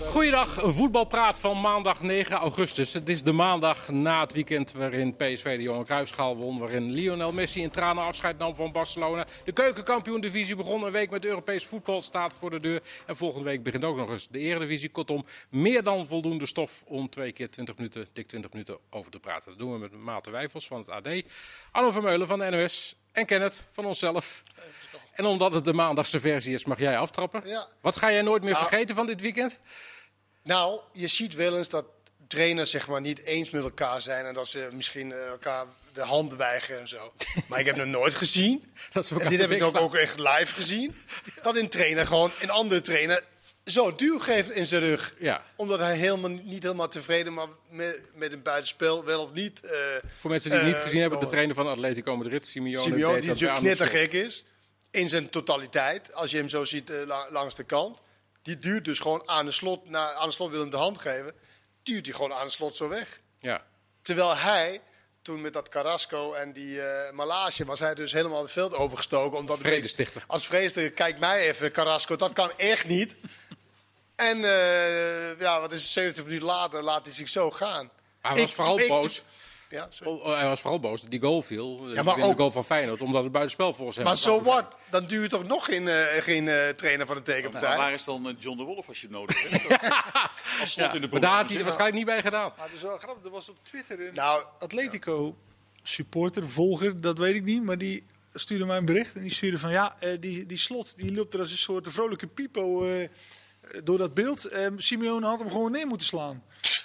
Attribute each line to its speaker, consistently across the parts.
Speaker 1: Goeiedag, voetbalpraat van maandag 9 augustus. Het is de maandag na het weekend waarin PSV de Johan Cruijffschaal won. Waarin Lionel Messi in tranen afscheid nam van Barcelona. De keukenkampioen-divisie begon een week met Europees voetbal. Staat voor de deur. En volgende week begint ook nog eens de eredivisie. Kortom, meer dan voldoende stof om twee keer 20 minuten, dik 20 minuten over te praten. Dat doen we met Maarten Wijfels van het AD. Arno Vermeulen van de NOS. En Kenneth van onszelf. En omdat het de maandagse versie is, mag jij aftrappen.
Speaker 2: Ja.
Speaker 1: Wat ga jij nooit meer
Speaker 2: Nou.
Speaker 1: vergeten van dit weekend?
Speaker 2: Nou, je ziet wel eens dat trainers zeg maar niet eens met elkaar zijn en dat ze misschien eh, elkaar de hand weigeren en zo. Maar ik heb nog nooit gezien,
Speaker 1: Dat
Speaker 2: en dit heb ik ook, ook echt live gezien, dat een trainer gewoon een andere trainer zo duw geeft in zijn rug.
Speaker 1: Ja.
Speaker 2: Omdat hij helemaal niet helemaal tevreden maar met, met een buitenspel, wel of niet. eh
Speaker 1: Voor mensen die het niet
Speaker 2: Eh,
Speaker 1: gezien hebben, de trainer van Atletico Madrid, Simeone,
Speaker 2: Simeone, die natuurlijk knettergek is. In zijn totaliteit. Als je hem zo ziet eh, la- langs de kant. Die duurt dus gewoon aan de slot. Na, aan de slot wil hem de hand geven. Duurt hij gewoon aan de slot zo weg.
Speaker 1: Ja.
Speaker 2: Terwijl hij, toen met dat Carrasco en die eh Malage, was hij dus helemaal het veld overgestoken. Omdat
Speaker 1: Vredestichter.
Speaker 2: Als vredestichter, kijk mij even, Carrasco, dat kan echt niet. En eh, ja, wat is het, 70 minuten later laat hij zich zo gaan.
Speaker 1: Hij was
Speaker 2: Ik-
Speaker 1: vooral
Speaker 2: ik-
Speaker 1: boos.
Speaker 2: Ja, sorry.
Speaker 1: Oh, hij was vooral boos dat die goal viel. Ja,
Speaker 2: maar
Speaker 1: de
Speaker 2: ook-
Speaker 1: goal van Feyenoord, omdat het buitenspel volgens hem
Speaker 2: Maar
Speaker 1: was
Speaker 2: zo
Speaker 1: afgezet.
Speaker 2: wat, dan duurt toch nog geen, eh, geen eh, trainer van de tegenpartij.
Speaker 3: Maar waar is dan eh, John de Wolf als je het nodig hebt? Als slot
Speaker 1: Ja,
Speaker 3: in de
Speaker 1: maar daar had hij er waarschijnlijk niet bij gedaan.
Speaker 4: Maar het is wel grappig, er was op Twitter een
Speaker 2: Nou,
Speaker 4: Atletico supporter, volger, dat weet ik niet, maar die stuurde mij een bericht en die stuurde van ja, eh, die, die slot die loopt er als een soort vrolijke pipo eh, door dat beeld. Eh, Simeone had hem gewoon neer moeten slaan.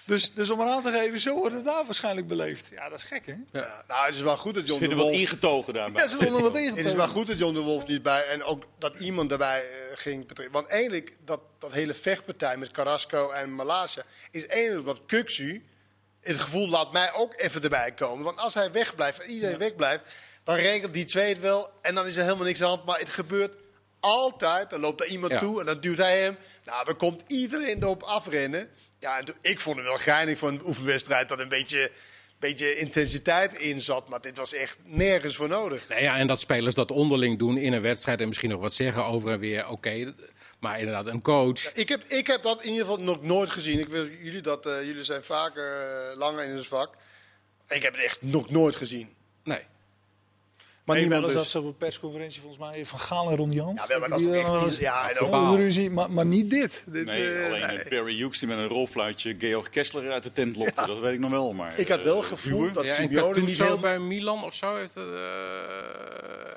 Speaker 4: Dus, dus om eraan te geven, zo wordt het daar waarschijnlijk beleefd. Ja, dat is gek hè?
Speaker 2: Ja, nou, het is wel goed dat
Speaker 3: Ze
Speaker 2: John de
Speaker 3: vinden wel
Speaker 2: Wolf.
Speaker 3: ingetogen daarbij.
Speaker 4: Ja, ze wilden wat
Speaker 2: Het is
Speaker 4: ingetogen.
Speaker 2: wel goed dat John de Wolf niet bij en ook dat iemand daarbij eh, ging betrekken. Want eigenlijk dat, dat hele vechtpartij met Carrasco en Malasia is één omdat Kuxu het gevoel laat mij ook even erbij komen. Want als hij wegblijft, en iedereen wegblijft, dan regelt die twee het wel en dan is er helemaal niks aan de hand. Maar het gebeurt altijd. Dan loopt er iemand
Speaker 1: Ja.
Speaker 2: toe en dan duwt hij hem. Nou, dan komt iedereen erop afrennen. Ja, en toen- ik vond het wel geinig voor een oefenwedstrijd dat een beetje, beetje intensiteit in zat. Maar dit was echt nergens voor nodig.
Speaker 1: Nou ja, en dat spelers dat onderling doen in een wedstrijd en misschien nog wat zeggen over en weer. Oké, maar inderdaad, een coach.
Speaker 2: Ik heb, ik heb dat in ieder geval nog nooit gezien. Ik wil jullie dat, eh, jullie zijn vaker eh, langer in het vak. Ik heb het echt nog nooit gezien.
Speaker 1: Nee.
Speaker 2: Maar
Speaker 4: Maar
Speaker 2: niemand
Speaker 4: dat
Speaker 2: dus.
Speaker 4: ze op een persconferentie volgens mij van Gaal en Ron Jans.
Speaker 2: Ja, wel, maar dat is echt
Speaker 4: dan
Speaker 2: niet- ja, en ook-
Speaker 4: Verbaal. ruzie, maar, maar niet dit. dit
Speaker 3: Nee,
Speaker 4: eh,
Speaker 3: alleen
Speaker 4: nee.
Speaker 3: eh, Barry Hughes die met een rolfluitje Georg Kessler uit de tent lokte. Dat weet ik nog wel. Maar,
Speaker 2: Ik had wel
Speaker 3: eh,
Speaker 2: gevoeld
Speaker 3: Buur,
Speaker 2: dat
Speaker 1: Ja,
Speaker 2: Simeone niet heel...
Speaker 1: bij Milan of zo heeft. eh,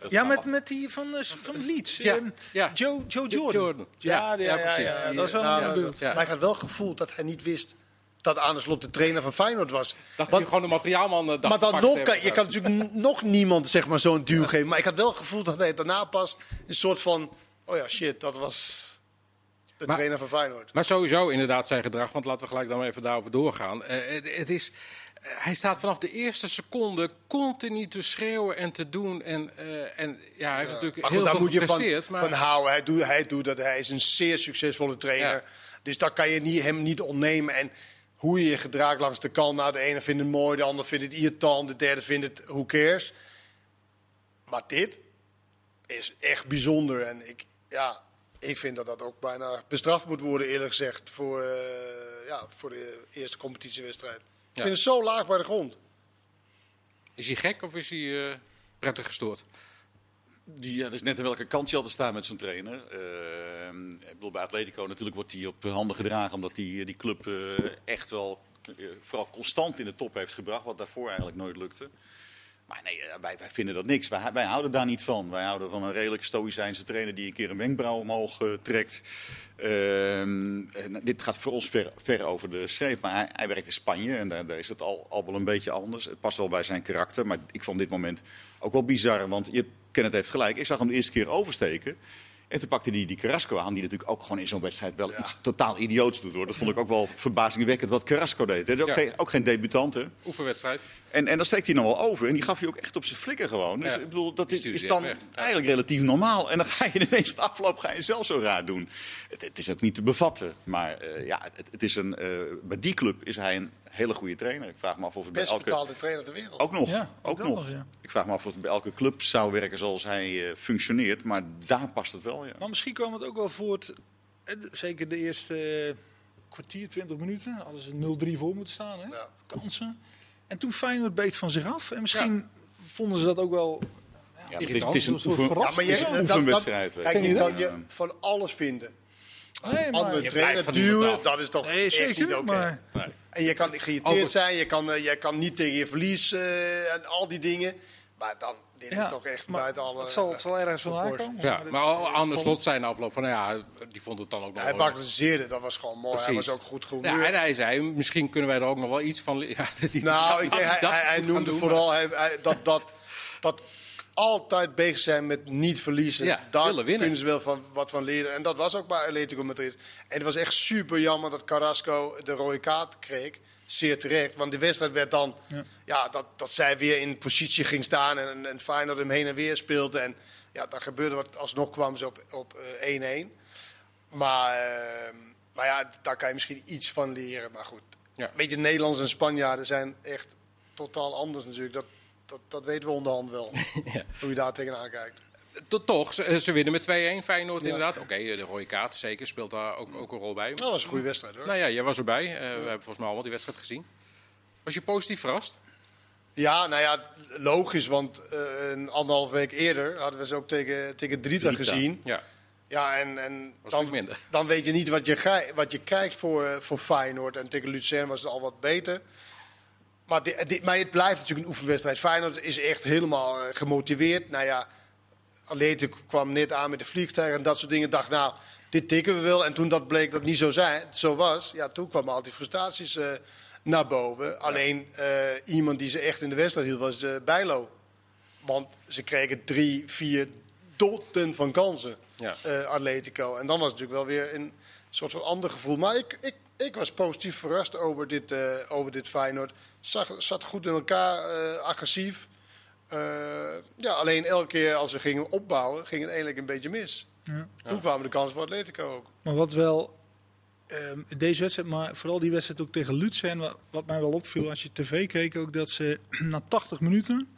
Speaker 3: dat
Speaker 4: Ja, met, met die van, eh, van Leeds.
Speaker 1: Ja,
Speaker 4: Ehm,
Speaker 1: ja.
Speaker 4: Joe, Joe Jordan.
Speaker 1: Jordan.
Speaker 4: Ja,
Speaker 1: Ja,
Speaker 4: ja,
Speaker 1: ja,
Speaker 4: ja,
Speaker 1: precies.
Speaker 4: dat is wel
Speaker 1: eh,
Speaker 4: een beeld.
Speaker 1: Ja.
Speaker 2: Maar ik had wel gevoeld dat hij niet wist dat aan de slot de trainer van Feyenoord was.
Speaker 1: dacht
Speaker 2: Want-
Speaker 1: hij gewoon de materiaalman. eh, dacht
Speaker 2: maar dan nog, kan, je kan natuurlijk nog niemand zeg maar, zo'n duw geven. Maar ik had wel gevoeld dat hij daarna pas een soort van... Oh ja, shit, dat was de
Speaker 1: Maar-
Speaker 2: trainer van Feyenoord.
Speaker 1: Maar sowieso inderdaad zijn gedrag, want laten we gelijk dan even daarover doorgaan. Eh, het, het is, eh, hij staat vanaf de eerste seconde continu te schreeuwen en te doen. En, en ja, hij heeft natuurlijk
Speaker 2: Maar
Speaker 1: heel
Speaker 2: goed, daar
Speaker 1: veel
Speaker 2: moet je van,
Speaker 1: gepresteerd. maar
Speaker 2: van houden. Hij doet, hij doet dat. Hij is een zeer succesvolle trainer.
Speaker 1: Ja.
Speaker 2: Dus dat kan je niet, hem niet ontnemen. En hoe je je gedraagt langs de kant. Nou, de ene vindt het mooi, de ander vindt het irritant, de derde vindt het who cares. Maar dit is echt bijzonder. En ik, ja, ik vind dat dat ook bijna bestraft moet worden, eerlijk gezegd, voor, eh, ja, voor de eerste competitiewedstrijd. Ik vind het zo laag bij de grond.
Speaker 1: is hij gek of is hij eh, prettig gestoord?
Speaker 3: Die, ja, dat is net aan welke kant je altijd staat met zo'n trainer. Eh, ik bedoel, bij Atletico natuurlijk wordt hij op handen gedragen. Omdat hij die club eh, echt wel eh, vooral constant in de top heeft gebracht. Wat daarvoor eigenlijk nooit lukte. Maar nee, eh, wij, wij vinden dat niks. Wij, wij houden daar niet van. Wij houden van een redelijk stoïcijnse trainer die een keer een wenkbrauw omhoog trekt. Ehm, dit gaat voor ons ver, ver over de schreef. Maar hij, hij werkt in Spanje en daar, daar is het al, al wel een beetje anders. Het past wel bij zijn karakter. Maar ik vond dit moment ook wel bizar. Want je Kenneth heeft gelijk. Ik zag hem de eerste keer oversteken. En toen pakte hij die Carrasco aan, die natuurlijk ook gewoon in zo'n wedstrijd wel iets totaal idioots doet. Hoor. Dat vond ik ook wel verbazingwekkend wat Carrasco deed. Is ook,
Speaker 1: Ja.
Speaker 3: geen, ook geen debutant, hè?
Speaker 1: Oefenwedstrijd.
Speaker 3: En, en dan steekt hij nog wel over. En die gaf hij ook echt op zijn flikker gewoon. Dus
Speaker 1: Ja.
Speaker 3: ik bedoel, dat is, dan eigenlijk relatief normaal. En dan ga je ineens de afloop ga je zelf zo raar doen. Het, het is ook niet te bevatten. Maar eh, ja, het, het is een, eh, bij die club is hij een hele goede trainer. Ik vraag me af of het bij
Speaker 2: Best
Speaker 3: elke...
Speaker 2: betaalde trainer ter wereld.
Speaker 3: Ook nog.
Speaker 4: Ja,
Speaker 3: ook nog.
Speaker 4: nog, ja.
Speaker 3: Ik vraag me af of het bij elke club zou werken zoals hij eh, functioneert. Maar daar past het wel, ja.
Speaker 4: Maar misschien kwam het ook wel voort, eh, zeker de eerste kwartier, 20 minuten. Hadden ze 0-3 voor moeten staan. Hè?
Speaker 2: Ja.
Speaker 4: Kansen. En toen Feyenoord beet van zich af. En misschien vonden ze dat ook wel...
Speaker 3: Ja, het, is, het is
Speaker 4: Een
Speaker 3: oefen,
Speaker 4: verrassing.
Speaker 2: maar
Speaker 3: het is
Speaker 2: je-
Speaker 3: een oefenwedstrijd.
Speaker 2: Kijk,
Speaker 3: je.
Speaker 2: kan je van alles vinden.
Speaker 4: Nee, maar,
Speaker 2: Andere trainer duwen, dat is toch
Speaker 4: nee,
Speaker 2: echt
Speaker 4: zeker.
Speaker 2: niet oké.
Speaker 4: maar
Speaker 2: En je kan geïrriteerd zijn, je kan, eh, je kan niet tegen je verlies eh, en al die dingen. Maar dan, dit
Speaker 4: ja,
Speaker 2: is toch echt
Speaker 4: maar
Speaker 2: buiten alle...
Speaker 4: het, zal, het zal ergens vandaan komen.
Speaker 1: Ja, maar aan de slot zijn afloop van, nou ja, die vond het dan ook nog
Speaker 2: Hij
Speaker 1: wel-
Speaker 2: bagatelliseerde, dat was gewoon mooi. Hij was ook goed goed.
Speaker 1: Ja, en hij zei, misschien kunnen wij er ook nog wel iets van... Ja, die-
Speaker 2: Nou, ik, hij,
Speaker 1: dat
Speaker 2: hij, hij noemde
Speaker 1: doen,
Speaker 2: vooral hij- dat, dat, dat altijd bezig zijn met niet verliezen.
Speaker 1: Ja,
Speaker 2: Daar kunnen ze wel van, wat van leren. En dat was ook bij Atletico Madrid. En het was echt super jammer dat Carrasco de rode kaart kreeg. Zeer terecht, want de wedstrijd werd dan...
Speaker 4: Ja.
Speaker 2: Ja, dat, dat zij weer in positie ging staan en, en Feyenoord hem heen en weer speelde. En ja, daar gebeurde wat. Alsnog kwamen ze op op, eh, 1-1. maar, eh, maar ja, daar kan je misschien iets van leren. Maar goed,
Speaker 1: Ja.
Speaker 2: Weet je, Nederlanders en Spanjaarden zijn echt totaal anders natuurlijk. Dat, dat, dat weten we onderhand wel.
Speaker 1: Ja.
Speaker 2: Hoe je daar tegenaan kijkt.
Speaker 1: Tot- Toch, ze, ze winnen met 2-1 Feyenoord inderdaad. Oké, de rode kaart zeker speelt daar ook, ook een rol bij.
Speaker 2: Dat was een goede wedstrijd hoor.
Speaker 1: Nou ja, jij was erbij. Eh, we hebben volgens mij allemaal die wedstrijd gezien. Was je positief verrast?
Speaker 2: Ja, nou ja, logisch. Want eh, een anderhalf week eerder hadden we ze ook tegen, tegen Drita,
Speaker 3: Drita.
Speaker 2: gezien.
Speaker 1: Ja,
Speaker 2: Ja, en, en dan, dan weet je niet wat je, wat je krijgt voor, eh, voor Feyenoord. En tegen Lucerne was het al wat beter. Maar, het blijft natuurlijk een oefenwedstrijd. Feyenoord is echt helemaal eh, gemotiveerd. Nou ja, Atletico kwam net aan met de vliegtuig en dat soort dingen. Dacht, nou, dit tikken we wel. En toen dat bleek dat het niet zo, zijn, zo was, ja, toen kwamen al die frustraties eh, naar boven. Alleen eh, iemand die ze echt in de wedstrijd hield was eh Bijlo. Want ze kregen drie, vier dotten van kansen,
Speaker 1: Ja.
Speaker 2: Atletico. En dan was het natuurlijk wel weer een soort van ander gevoel. Maar ik, ik, ik was positief verrast over dit, over dit Feyenoord. Zag, zat goed in elkaar, eh, agressief. Eh, ja, alleen elke keer als we gingen opbouwen, ging het eigenlijk een beetje mis.
Speaker 4: Ja.
Speaker 2: Toen kwamen de kansen voor Atletico ook.
Speaker 4: Maar wat wel, ehm, deze wedstrijd, maar vooral die wedstrijd ook tegen Lutsen, wat, wat mij wel opviel als je tv keek, ook dat ze na 80 minuten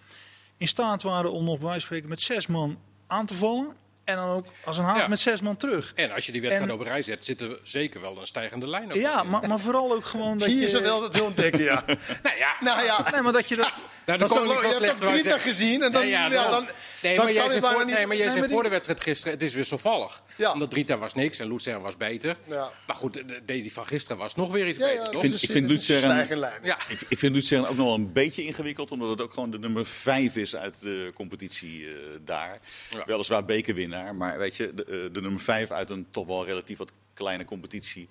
Speaker 4: in staat waren om nog bij spreken met zes man aan te vallen. En dan ook als een haas
Speaker 1: Ja.
Speaker 4: met zes man terug.
Speaker 1: En als je die wedstrijd
Speaker 4: En-
Speaker 1: op rij zet, zit er zeker wel een stijgende lijn op.
Speaker 4: Ja, maar, maar vooral ook gewoon dat
Speaker 2: Zie je
Speaker 4: je...
Speaker 2: ze wel dat ze ontdekken, ja.
Speaker 1: Nou ja,
Speaker 2: nou ja,
Speaker 4: Nee, maar dat je dat...
Speaker 1: Nou,
Speaker 2: dat is toch,
Speaker 1: ik
Speaker 2: je hebt toch gezien en dan,
Speaker 1: Nee, ja,
Speaker 2: dan,
Speaker 1: Nee,
Speaker 2: dan
Speaker 1: maar jij zei,
Speaker 2: ik
Speaker 1: voor,
Speaker 2: niet...
Speaker 1: nee, maar jij
Speaker 4: Nee,
Speaker 1: zei
Speaker 4: maar
Speaker 1: voor
Speaker 4: die-
Speaker 1: de wedstrijd gisteren, het is wisselvallig.
Speaker 2: Ja.
Speaker 1: Omdat Drita was niks en Lucerne was beter.
Speaker 2: Ja.
Speaker 1: Maar goed, de, de- die van gisteren was nog weer iets beter,
Speaker 3: vind-
Speaker 2: dus
Speaker 3: ik vind
Speaker 2: stijgende lijn.
Speaker 1: Ja,
Speaker 3: Ik, ik vind Luzern ook nog wel een beetje ingewikkeld, omdat het ook gewoon de nummer 5 is uit de competitie eh, daar. Weliswaar bekerwinnaar, maar weet je, de, eh, de nummer 5 uit een toch wel relatief wat kleine competitie.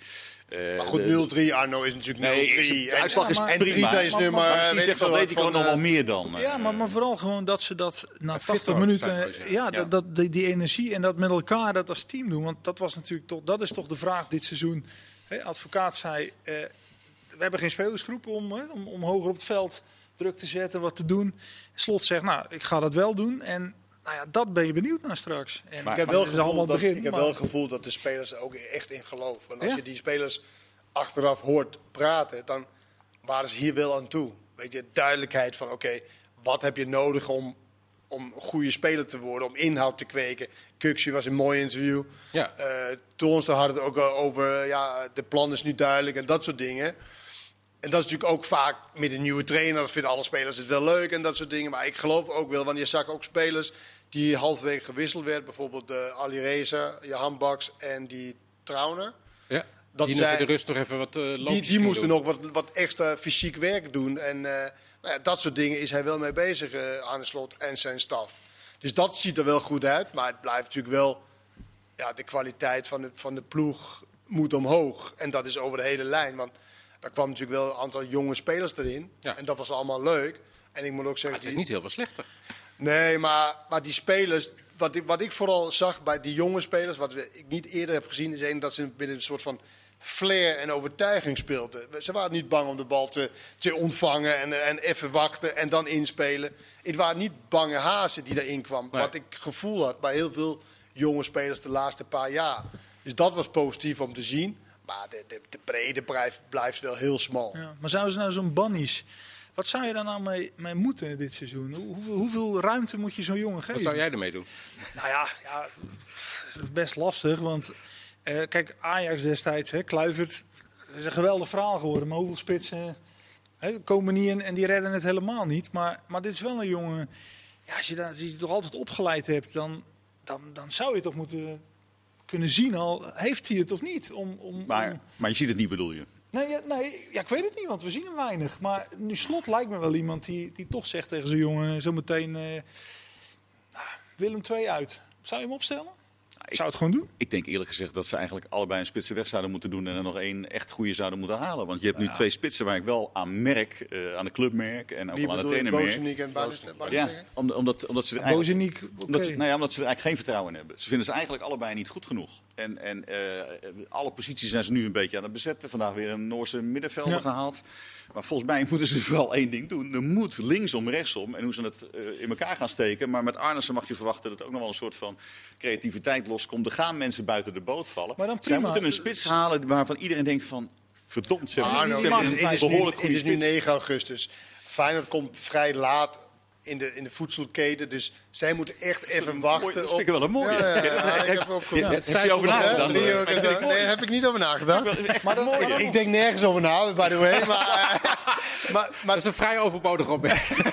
Speaker 3: Eh,
Speaker 2: Maar goed,
Speaker 3: de-
Speaker 2: 0-3 Arno is natuurlijk 0-3.
Speaker 3: Nee, de uitslag is
Speaker 4: Ja, maar-
Speaker 2: En
Speaker 3: prima.
Speaker 2: Drita is
Speaker 4: Maar-
Speaker 2: nummer...
Speaker 4: maar
Speaker 2: weet
Speaker 3: zegt
Speaker 2: ik wat
Speaker 3: Atletico
Speaker 2: van,
Speaker 3: nog wel
Speaker 2: eh,
Speaker 3: meer dan.
Speaker 4: Ja, maar, maar vooral gewoon dat ze dat na
Speaker 1: fit
Speaker 4: 80
Speaker 1: ook,
Speaker 4: minuten,
Speaker 1: ik
Speaker 4: ja. Dat, dat, die, die energie en dat met elkaar dat als team doen. Want dat was natuurlijk toch, dat is toch de vraag dit seizoen. Hè, advocaat zei, eh, we hebben geen spelersgroep om, hè, om, om hoger op het veld druk te zetten, wat te doen. Slot zegt, nou, ik ga dat wel doen. En nou ja, dat ben je benieuwd naar straks. En,
Speaker 3: Maar
Speaker 2: Ik heb wel
Speaker 4: het
Speaker 2: gevoel dat,
Speaker 4: begin.
Speaker 2: ik heb
Speaker 4: maar-
Speaker 2: wel het gevoel dat de spelers er ook echt in geloven. Want als
Speaker 4: Ja.
Speaker 2: je die spelers achteraf hoort praten, dan waren ze hier wel aan toe. Weet je, duidelijkheid van oké, wat heb je nodig om, om een goede speler te worden, om inhoud te kweken. Kuksje was een mooi interview.
Speaker 1: Ja.
Speaker 2: Eh Toornstra had het ook al over, ja, de plan is nu duidelijk en dat soort dingen. En dat is natuurlijk ook vaak met een nieuwe trainer. Dat vinden alle spelers het wel leuk en dat soort dingen. Maar ik geloof ook wel, want je zag ook spelers die halverwege gewisseld werden. Bijvoorbeeld de Ali Reza, Johan Baks en die Trauner.
Speaker 1: ja.
Speaker 2: Dat
Speaker 1: die
Speaker 2: zij-
Speaker 1: de rust nog even wat uh,
Speaker 2: Die, die moesten nog wat, wat extra fysiek werk doen. En eh, nou ja, dat soort dingen is hij wel mee bezig eh, aan de slot en zijn staf. Dus dat ziet er wel goed uit. Maar het blijft natuurlijk wel... Ja, de kwaliteit van de, van de ploeg moet omhoog. En dat is over de hele lijn. Want daar kwam natuurlijk wel een aantal jonge spelers erin.
Speaker 1: Ja.
Speaker 2: En dat was allemaal leuk. En ik moet ook
Speaker 1: Maar
Speaker 2: zeggen...
Speaker 1: het werd
Speaker 2: die-
Speaker 1: niet heel veel slechter.
Speaker 2: Nee, maar, maar die spelers. Wat ik, wat ik vooral zag bij die jonge spelers, wat ik niet eerder heb gezien, is één dat ze met een soort van flair en overtuiging speelden. Ze waren niet bang om de bal te, te ontvangen en, en even wachten en dan inspelen. Het waren niet bange hazen die daarin kwam.
Speaker 1: Nee.
Speaker 2: Wat ik gevoel had bij heel veel jonge spelers de laatste paar jaar. Dus dat was positief om te zien. Maar de, de, de brede blijft, blijft wel heel smal.
Speaker 4: Ja, maar zouden ze nou zo'n bannies... Wat zou je daar nou mee, mee moeten dit seizoen? Hoe- Hoeveel, hoeveel ruimte moet je zo'n jongen geven?
Speaker 1: Wat zou jij ermee doen?
Speaker 4: Nou ja, ja het is best lastig. Want eh, kijk, Ajax destijds, hè, Kluivert, het is een geweldig verhaal geworden. Maar hoeveel spitsen hè, komen niet in en die redden het helemaal niet. Maar, maar dit is wel een jongen. Ja, als je dat als je toch altijd opgeleid hebt, dan, dan, dan zou je toch moeten kunnen zien al, heeft hij het of niet? Om, om,
Speaker 3: Maar,
Speaker 4: om-
Speaker 3: maar je ziet het niet, bedoel je?
Speaker 4: Nee, ja, nee ja, ik weet het niet, want we zien hem weinig. Maar nu Slot lijkt me wel iemand die, die toch zegt tegen zijn jongen zometeen eh nou, Willem 2 uit. Zou je hem opstellen? Ik zou het gewoon doen.
Speaker 3: Ik denk eerlijk gezegd dat ze eigenlijk allebei een spitsen weg zouden moeten doen en er nog één echt goede zouden moeten halen. Want je hebt nu twee spitsen waar ik wel aan merk, eh, aan de club merk en ook
Speaker 2: Wie
Speaker 3: wel aan de trainer merk.
Speaker 2: Bozeniek en Buitenstein?
Speaker 3: Ja, omdat, omdat, omdat ze er eigenlijk,
Speaker 4: Bozeniek,
Speaker 3: omdat, ze, nou ja, omdat ze er eigenlijk geen vertrouwen in hebben. Ze vinden ze eigenlijk allebei niet goed genoeg. En, en eh, alle posities zijn ze nu een beetje aan het bezetten. Vandaag weer een Noorse middenvelder
Speaker 4: Ja.
Speaker 3: gehaald. Maar volgens mij moeten ze vooral één ding doen. Er moet linksom, rechtsom. En hoe ze het eh, in elkaar gaan steken. Maar met Arnissen mag je verwachten dat er ook nog wel een soort van creativiteit loskomt. Er gaan mensen buiten de boot vallen.
Speaker 4: Maar dan
Speaker 3: Zij
Speaker 4: prima.
Speaker 3: moeten een spits halen waarvan iedereen denkt van... Verdomd, ze hebben,
Speaker 2: het
Speaker 3: een
Speaker 2: is, het is nu,
Speaker 3: behoorlijk
Speaker 2: het
Speaker 3: goede
Speaker 2: is nu
Speaker 3: spits.
Speaker 2: 9 augustus. Feyenoord komt vrij laat in de, in de voedselketen. Dus zij moeten echt even
Speaker 3: Mooi,
Speaker 2: wachten
Speaker 3: dat vind ik wel een mooie.
Speaker 2: Ja, ja, ja, ik
Speaker 3: Heb-
Speaker 2: heb opgeroepen.
Speaker 3: heb je over nagedacht?
Speaker 2: Nee, daar heb ik niet over nagedacht. Maar
Speaker 3: een mooie.
Speaker 2: ik, ik denk nergens over na, by the way. Maar, maar, maar
Speaker 1: Dat is een vrij overbodig opmerking.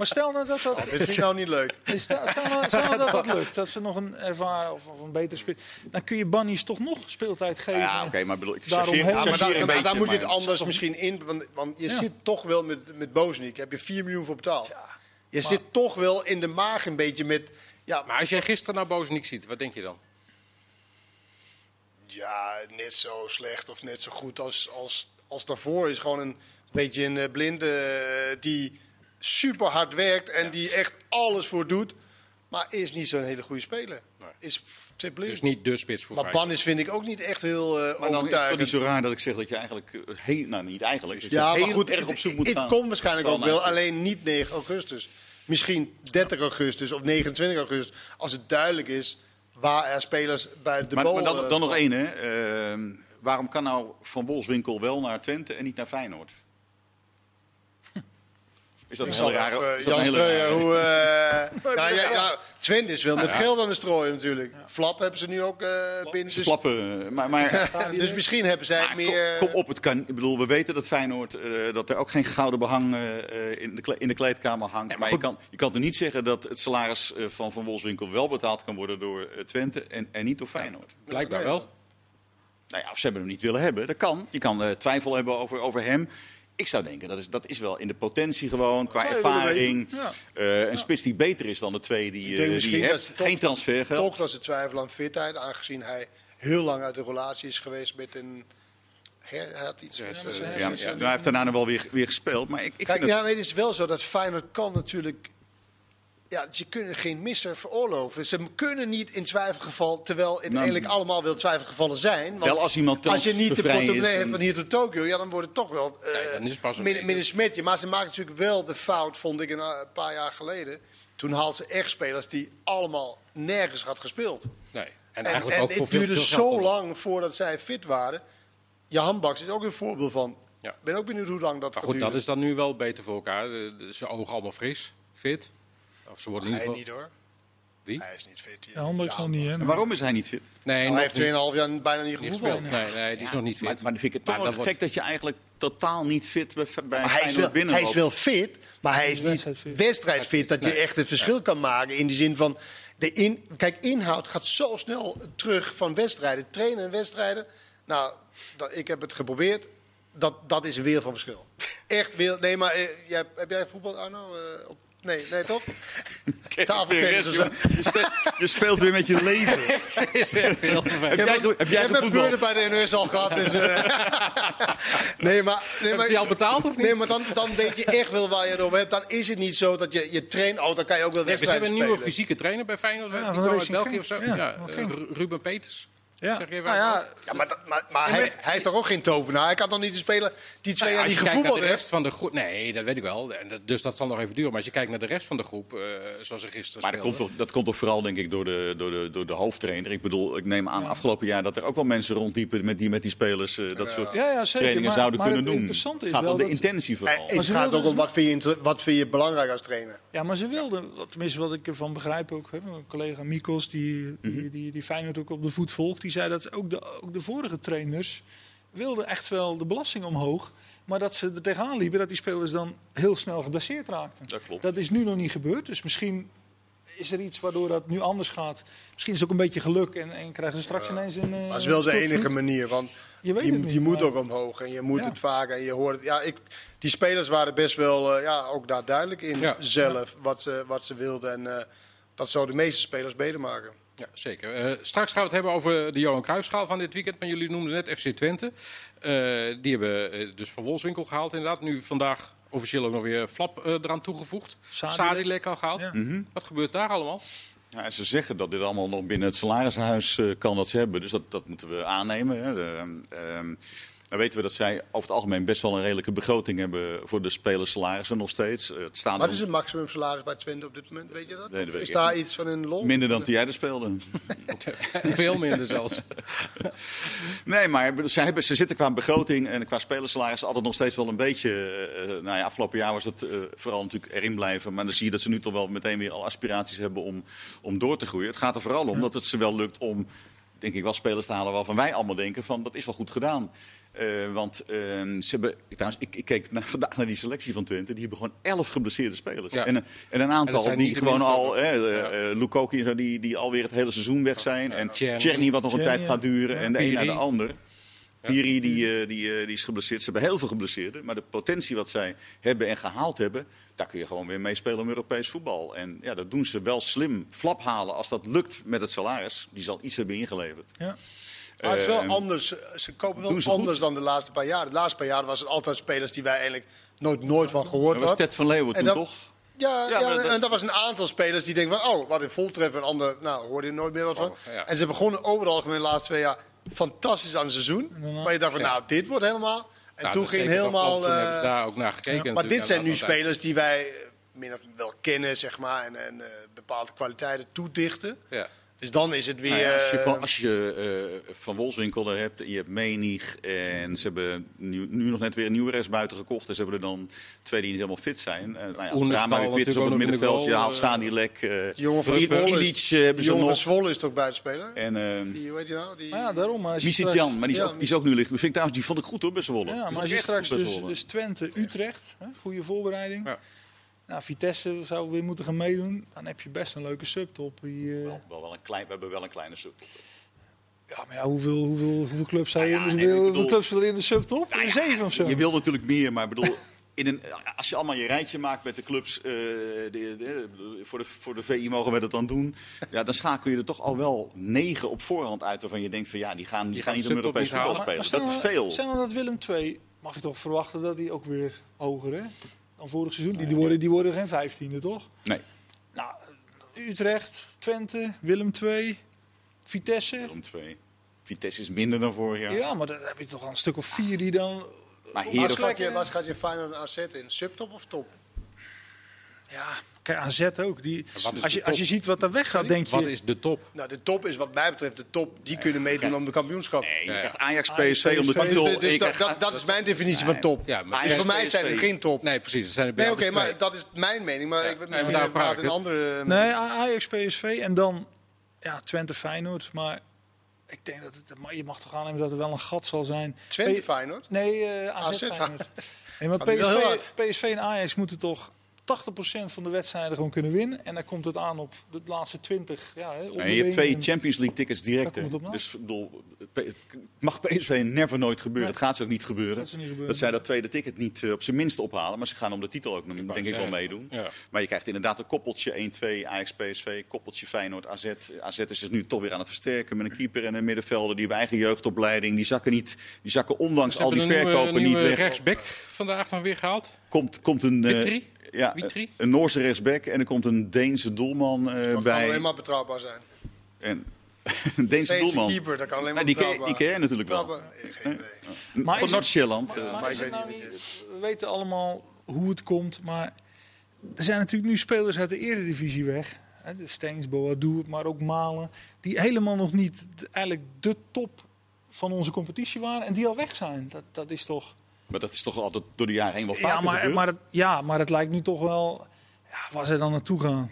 Speaker 4: Maar stel nou dat dat,
Speaker 2: dit vind ik nou niet leuk.
Speaker 4: stel, stel nou, stel nou dat dat lukt, dat ze nog een ervaren of, of een betere spits, dan kun je Bannies toch nog speeltijd geven.
Speaker 3: Ja, oké, maar bedoel, ik
Speaker 4: Daarom
Speaker 2: Ja, maar
Speaker 3: een beetje.
Speaker 2: dan moet je het anders misschien in. Want, want je
Speaker 4: Ja.
Speaker 2: zit toch wel met, met Bozeniek. Heb je 4 miljoen voor betaald.
Speaker 4: Ja,
Speaker 2: je zit toch wel in de maag een beetje met. Ja,
Speaker 1: Maar als jij gisteren nou Bozeniek ziet, wat denk je dan?
Speaker 2: ja, net zo slecht of net zo goed als, als, als daarvoor. Is gewoon een beetje een eh, blinde eh, die super hard werkt en die echt alles voor doet. Maar is niet zo'n hele goede speler. Is.
Speaker 1: Dus niet de spits voor
Speaker 2: maar
Speaker 1: Feyenoord.
Speaker 2: Bannis vind ik ook niet echt heel eh
Speaker 3: Maar dan is het toch niet zo raar dat ik zeg dat je eigenlijk eh, heel, nou niet eigenlijk,
Speaker 2: Ja,
Speaker 3: heel
Speaker 2: maar goed,
Speaker 3: erg op zoek moet
Speaker 2: het
Speaker 3: gaan.
Speaker 2: komt waarschijnlijk ook wel, alleen niet 9 augustus. Misschien 30 augustus of 29 augustus, als het duidelijk is waar er spelers bij de
Speaker 3: Maar,
Speaker 2: bal...
Speaker 3: maar dan,
Speaker 2: eh,
Speaker 3: dan nog één, hè. Ehm, waarom kan nou Van Wolfswinkel wel naar Twente en niet naar Feyenoord? Is dat
Speaker 2: Ik
Speaker 3: een hele rare... dat
Speaker 2: Jan Streuer,
Speaker 3: rare-
Speaker 2: hoe... eh nou, ja, ja, Twente is wel met geld aan het strooien natuurlijk. Flap hebben ze nu ook eh binnen. Dus,
Speaker 3: flappen, eh, maar... maar
Speaker 2: dus misschien hebben zij
Speaker 3: maar
Speaker 2: meer...
Speaker 3: kom, kom op, het kan. Ik bedoel, we weten dat Feyenoord eh, dat er ook geen gouden behang eh, eh, in, de kle- in de kleedkamer hangt. maar je kan, je kan er niet zeggen dat het salaris eh, van Van Wolfswinkel wel betaald kan worden door Twente en, en niet door Feyenoord.
Speaker 1: Blijkbaar wel.
Speaker 3: Nou ja, of ze hebben hem niet willen hebben. Dat kan. Je kan eh, twijfel hebben over, over hem. Ik zou denken, dat is, dat is wel in de potentie gewoon, qua ervaring.
Speaker 4: ja.
Speaker 3: Eh, een spits die beter is dan de twee die, eh,
Speaker 2: denk
Speaker 3: die je hebt. Geen transfergeld.
Speaker 2: Toch dat ze twijfelen aan fitheid, aangezien hij heel lang uit de relatie is geweest met een... Her, hij had iets...
Speaker 1: Ja,
Speaker 3: ja, hij heeft daarna nog wel weer, weer gespeeld. Maar ik, ik
Speaker 2: Kijk,
Speaker 3: vind
Speaker 2: ja,
Speaker 3: het...
Speaker 2: maar het is wel zo dat Feyenoord kan natuurlijk... Ja, ze kunnen geen misser veroorloven. Ze kunnen niet in twijfelgeval, terwijl het
Speaker 3: Nou,
Speaker 2: eigenlijk allemaal wel twijfelgevallen zijn. Want
Speaker 3: Wel als iemand
Speaker 2: als je niet de portemonnee hebt
Speaker 3: en-
Speaker 2: van hier tot Tokio, ja, dan wordt het toch wel eh
Speaker 1: Nee, dan is het pas een
Speaker 2: min,
Speaker 1: beetje.
Speaker 2: min een smetje. Maar ze maken natuurlijk wel de fout, vond ik een, eh, een paar jaar geleden. Toen haalden ze echt spelers die allemaal nergens had gespeeld.
Speaker 1: Nee. En,
Speaker 2: En,
Speaker 1: eigenlijk
Speaker 2: en
Speaker 1: ook voor
Speaker 2: het duurde
Speaker 1: veel
Speaker 2: zo
Speaker 1: geld.
Speaker 2: lang voordat zij fit waren. Jan Baks is ook een voorbeeld van.
Speaker 1: Ja.
Speaker 2: Ik ben ook benieuwd hoe lang dat
Speaker 1: Maar
Speaker 2: gaat
Speaker 1: goed, dat is dan nu wel beter voor elkaar. De- Ze ogen allemaal fris, fit. Of ze worden in
Speaker 2: Hij
Speaker 1: ieder geval...
Speaker 2: niet hoor.
Speaker 1: Wie?
Speaker 2: Hij is niet fit.
Speaker 4: Ja, Handbaks nog niet, hè?
Speaker 3: En waarom is hij niet fit?
Speaker 1: Nee,
Speaker 2: Nou, hij heeft
Speaker 1: niet.
Speaker 2: 2,5 jaar bijna niet
Speaker 1: gespeeld. Nee, nee, die is nog niet fit.
Speaker 3: Maar, maar dan vind ik het toch wel gek dat je eigenlijk totaal niet fit bij, bij
Speaker 2: Maar hij, is wel, hij is wel fit, maar hij is niet
Speaker 4: Wedstrijdfit.
Speaker 2: Dat je echt het verschil kan maken in de zin van... De in, kijk, inhoud gaat zo snel terug van wedstrijden. Trainen en wedstrijden. Nou, dat, ik heb het geprobeerd. Dat, dat is een wereld van verschil. Echt weer. Nee, maar eh, jij, heb jij voetbal, Arno? Eh, op, nee, nee, toch? Tafeltennis of zo.
Speaker 3: Je speelt, je speelt weer met je leven.
Speaker 1: Ze is echt heel vervelend.
Speaker 3: Heb jij, heb
Speaker 2: Ik
Speaker 3: jij
Speaker 2: heb
Speaker 3: gevoetbald?
Speaker 2: beurten bij de NOS al gehad. Dus, eh. nee, maar, nee,
Speaker 1: Hebben ze je al betaald of niet?
Speaker 2: Nee, maar dan, dan weet je echt wel waar je het over hebt. Dan is het niet zo dat je, je traint... Oh, dan kan je ook wel
Speaker 1: Nee, we
Speaker 2: wedstrijden
Speaker 1: hebben een nieuwe
Speaker 2: spelen.
Speaker 1: fysieke trainer bij Feyenoord.
Speaker 4: Ja,
Speaker 1: die kwam uit België of zo.
Speaker 4: Ja,
Speaker 1: eh, Ruben Peters.
Speaker 4: Ja.
Speaker 1: Zeg je
Speaker 4: Nou ja,
Speaker 2: Ja, maar, maar, maar hij, hij is toch ook geen tovenaar? Hij kan toch niet de speler die twee
Speaker 1: ja,
Speaker 2: jaar niet gevoetbald
Speaker 1: de
Speaker 2: heeft?
Speaker 1: rest van de groep. Nee, dat weet ik wel. En dat- Dus dat zal nog even duren. Maar als je kijkt naar de rest van de groep, eh, zoals ze gisteren
Speaker 3: Maar dat komt,
Speaker 1: speelden.
Speaker 3: toch, dat komt toch vooral, denk ik, door de, door, de, door de hoofdtrainer. Ik bedoel, ik neem aan afgelopen jaar dat er ook wel mensen rondliepen met die met die spelers eh, dat soort
Speaker 4: Ja, ja, zeker.
Speaker 3: trainingen
Speaker 4: Maar-
Speaker 3: zouden
Speaker 4: maar
Speaker 3: kunnen doen. het gaat
Speaker 4: wel
Speaker 3: om de intentie vooral.
Speaker 2: Eh,
Speaker 4: Maar
Speaker 2: Het gaat ook om wat vind, je, wat vind je belangrijk als trainer.
Speaker 4: Ja, maar ze wilden, wat- tenminste wat ik ervan begrijp ook, hè, mijn collega Mikos, die, die, die, die Feyenoord ook op de voet volgt, die zei dat ook de, ook de vorige trainers wilde echt wel de belasting omhoog. Maar dat ze er tegenaan liepen dat die spelers dan heel snel geblesseerd raakten.
Speaker 3: Dat klopt.
Speaker 4: Dat is nu nog niet gebeurd. Dus misschien is er iets waardoor dat nu anders gaat. Misschien is het ook een beetje geluk en, en krijgen ze straks ineens een.
Speaker 2: Maar dat is wel de enige manier. Want
Speaker 4: Je weet
Speaker 2: je,
Speaker 4: het niet,
Speaker 2: je moet ook omhoog en je moet
Speaker 4: Ja.
Speaker 2: het vaak. En je hoort het. Ja, ik, die spelers waren best wel eh, ja, ook daar duidelijk in
Speaker 1: Ja.
Speaker 2: zelf wat ze, wat ze wilden. En eh, dat zou de meeste spelers beter maken.
Speaker 1: Ja, zeker. Eh, straks gaan we het hebben over de Johan Cruijffschaal van dit weekend. Maar jullie noemden net FC Twente. Eh, die hebben eh, dus Van Wolfswinkel gehaald inderdaad. Nu vandaag officieel ook nog weer Flap eraan toegevoegd.
Speaker 4: Sadilek.
Speaker 1: Al gehaald.
Speaker 4: Ja.
Speaker 1: Wat gebeurt daar allemaal?
Speaker 3: Ja, en ze zeggen dat dit allemaal nog binnen het salarishuis kan dat ze hebben. Dus dat, dat moeten we aannemen. Hè. De, ehm, dan weten we dat zij over het algemeen best wel een redelijke begroting hebben voor de spelers salarissen nog steeds. Eh, het staat
Speaker 2: Wat is het maximum salaris bij Twente op dit moment? Weet je dat?
Speaker 3: Nee, dat
Speaker 2: Of
Speaker 3: weet
Speaker 2: is daar
Speaker 3: niet.
Speaker 2: iets van in de lol?
Speaker 3: minder dan toen jij er speelde.
Speaker 1: Veel minder zelfs.
Speaker 3: Nee, maar zij hebben, ze zitten qua begroting en qua spelersalaris altijd nog steeds wel een beetje. eh, eh, nou ja, afgelopen jaar was het eh, vooral natuurlijk erin blijven. Maar dan zie je dat ze nu toch wel meteen weer al aspiraties hebben om, om door te groeien. Het gaat er vooral om dat het ze wel lukt om, denk ik, wel spelers te halen waarvan wij allemaal denken van dat is wel goed gedaan. Eh, want eh, ze hebben, ik, trouwens, ik, ik keek na- vandaag naar die selectie van Twente. Die hebben gewoon elf geblesseerde spelers.
Speaker 1: Ja.
Speaker 3: En, een- en een aantal
Speaker 1: zijn
Speaker 3: die gewoon al, hè, eh,
Speaker 1: Ja.
Speaker 3: eh, Lukoki en zo, die, die alweer het hele seizoen weg zijn. En
Speaker 1: Tjerni.
Speaker 3: Wat nog een tijd gaat duren.
Speaker 4: ja.
Speaker 3: En de een naar de ander. Piri die, eh, die, eh, die is geblesseerd. Ze hebben heel veel geblesseerden. Maar de potentie wat zij hebben en gehaald hebben, daar kun je gewoon weer mee spelen om Europees voetbal. En ja, dat doen ze wel slim. Flap halen als dat lukt met het salaris. Die zal iets hebben ingeleverd.
Speaker 4: Ja.
Speaker 2: Maar het is wel
Speaker 3: Eh,
Speaker 2: anders. Ze kopen wel
Speaker 3: ze
Speaker 2: anders
Speaker 3: goed.
Speaker 2: dan de laatste paar jaar. De laatste paar jaar was het altijd spelers die wij eigenlijk nooit, nooit van gehoord
Speaker 3: Dat was
Speaker 2: hadden.
Speaker 3: Ted van Leeuwen
Speaker 2: En
Speaker 3: toen
Speaker 2: dat-
Speaker 3: toch?
Speaker 2: Ja,
Speaker 3: Ja,
Speaker 2: ja,
Speaker 3: maar dat-
Speaker 2: en dat was een aantal spelers die denken van, oh, wat een voltreffer. Een ander, nou, hoorde je nooit meer wat van.
Speaker 1: Oh, ja.
Speaker 2: En ze begonnen overal gewoon de laatste twee jaar fantastisch aan het seizoen. Maar je dacht van,
Speaker 1: Ja.
Speaker 2: nou, dit wordt helemaal... En
Speaker 1: Nou,
Speaker 2: toen ging helemaal...
Speaker 1: Toen
Speaker 2: eh,
Speaker 1: daar ook naar gekeken.
Speaker 2: maar
Speaker 1: natuurlijk,
Speaker 2: dit zijn nu spelers die wij eh, min of wel kennen, zeg maar. En, en eh, bepaalde kwaliteiten toedichten.
Speaker 1: Ja.
Speaker 2: Dus dan is het weer...
Speaker 3: Nou ja, als je
Speaker 2: eh,
Speaker 3: van, als je, eh, van Wolfswinkel er hebt, je hebt Menig en ze hebben nu, nu nog net weer een nieuwe rechtsbuiten gekocht. En ze hebben er dan twee die niet helemaal fit zijn. Eh, nou ja, weer fit is op het middenveld, je haalt
Speaker 2: jongen van Zwolle
Speaker 3: hebben
Speaker 2: Die
Speaker 3: ze
Speaker 2: jongen van
Speaker 3: nog.
Speaker 2: Zwolle is toch buitenspeler?
Speaker 3: En eh
Speaker 2: Die, hoe heet je nou? Die,
Speaker 4: Maar ja, daarom. Maar straks-
Speaker 3: maar die is,
Speaker 2: Ja,
Speaker 3: ook, die is ook nu licht. Vind ik trouwens, die vond ik goed hoor, bij Zwolle.
Speaker 4: Ja, maar als je straks
Speaker 3: bij
Speaker 4: dus,
Speaker 3: Zwolle.
Speaker 4: dus Twente, Utrecht, hè, goede voorbereiding.
Speaker 1: Ja.
Speaker 4: Nou, Vitesse zou weer moeten gaan meedoen. Dan heb je best een leuke subtop. Die, eh,
Speaker 3: Wel, wel, wel een klein, we hebben wel een kleine sub.
Speaker 4: ja, maar ja, hoeveel, hoeveel, hoeveel clubs zijn
Speaker 3: Nou ja,
Speaker 4: in de,
Speaker 3: nee,
Speaker 4: hoeveel clubs willen in de subtop? Zeven of zo.
Speaker 3: Je wil natuurlijk meer, maar bedoel, in een, als je allemaal je rijtje maakt met de clubs, eh, de, de- voor, de, voor de VI mogen we dat dan doen, ja, dan schakel je er toch al wel negen op voorhand uit waarvan je denkt van ja, die gaan, die
Speaker 1: Die
Speaker 3: gaan niet om
Speaker 1: de subtop
Speaker 3: Europees voetbal.
Speaker 4: Maar-
Speaker 3: spelen.
Speaker 4: maar
Speaker 3: Dat is
Speaker 4: nou-
Speaker 3: veel.
Speaker 4: Stel nou dat Willem 2, mag je toch verwachten dat die ook weer hoger hè? Dan vorig seizoen. Die, die, worden, die worden geen vijftiende, toch?
Speaker 3: Nee,
Speaker 4: Nou, Utrecht, Twente, Willem 2, Vitesse.
Speaker 3: om twee. Vitesse is minder dan vorig jaar.
Speaker 4: Ja, maar dan heb je toch al een stuk of vier die dan...
Speaker 3: Maar
Speaker 2: Waar
Speaker 3: Heerenveen,
Speaker 2: schat je, schat je Feyenoord AZ in? Subtop of top?
Speaker 4: Ja, kijk, AZ ook. Die, als, je, als je ziet wat er weggaat, denk je...
Speaker 1: Wat is de top?
Speaker 2: Nou, de top is wat mij betreft de top. Die kunnen meedoen om de kampioenschap.
Speaker 3: nee, je
Speaker 1: Ja.
Speaker 3: krijgt Ajax, PSV om de
Speaker 4: PSV.
Speaker 3: titel.
Speaker 2: Dus, dus dat, dat, dat is mijn definitie van top.
Speaker 1: Ja, maar
Speaker 2: dus voor mij zijn er geen top.
Speaker 1: Nee, precies. Er zijn er bij
Speaker 2: Nee, oké, maar dat is mijn mening. Maar ik weet
Speaker 1: nee,
Speaker 2: misschien
Speaker 1: maar ik
Speaker 2: een andere...
Speaker 4: Nee, A- Ajax, PSV en dan ja, Twente, Feyenoord. Maar ik denk dat het, je mag toch aannemen dat er wel een gat zal zijn.
Speaker 2: Twente Feyenoord?
Speaker 4: Nee, eh AZ,
Speaker 2: AZ,
Speaker 4: Feyenoord. Nee, maar PSV. PSV en Ajax moeten toch 80% van de wedstrijden gewoon kunnen winnen. En dan komt het aan op de laatste 20. Ja, hè,
Speaker 3: Nee, je hebt twee
Speaker 4: en-
Speaker 3: Champions League tickets direct.
Speaker 4: Het.
Speaker 3: Dus ik bedoel, het mag PSV never nooit gebeuren.
Speaker 4: Nee.
Speaker 3: Dat gaat ze ook niet gebeuren.
Speaker 4: Dat ze niet gebeuren.
Speaker 3: Dat zij dat tweede ticket niet eh, op zijn minst ophalen. Maar ze gaan om de titel ook nog, denk ik wel meedoen.
Speaker 1: Ja.
Speaker 3: Maar je krijgt inderdaad een koppeltje 1-2 Ajax PSV. Koppeltje Feyenoord AZ. AZ is zich nu toch weer aan het versterken met een keeper en een middenvelder. Die hebben eigen jeugdopleiding. Die zakken, niet, die zakken ondanks
Speaker 1: Ze
Speaker 3: al die
Speaker 1: nieuwe-
Speaker 3: verkopen niet
Speaker 1: nieuwe
Speaker 3: weg.
Speaker 1: rechtsback vandaag nog weer gehaald.
Speaker 3: Komt, komt een, eh? Ja,
Speaker 1: Witry?
Speaker 3: een Noorse rechtsback en er komt een Deense doelman eh,
Speaker 2: Dat kan
Speaker 3: bij.
Speaker 2: alleen maar betrouwbaar zijn.
Speaker 3: En, een Deense doelman.
Speaker 2: keeper, dat kan alleen maar
Speaker 3: Maar die, ken, die ken je natuurlijk wel.
Speaker 2: Trappen? Eh, Geen idee.
Speaker 4: Maar
Speaker 3: Van
Speaker 4: is het-
Speaker 3: eh,
Speaker 4: Maar nou
Speaker 2: wie
Speaker 4: we weten allemaal hoe het komt, maar er zijn natuurlijk nu spelers uit de eredivisie weg. Hè, De Stengs, Boadu, maar ook Malen. Die helemaal nog niet de- eigenlijk de top van onze competitie waren en die al weg zijn. Dat, dat is toch...
Speaker 3: Maar dat is toch altijd door de jaren heen wel vaker
Speaker 4: Ja maar,
Speaker 3: gebeurd?
Speaker 4: maar het, ja, maar het lijkt nu toch wel... Ja, waar ze dan naartoe gaan.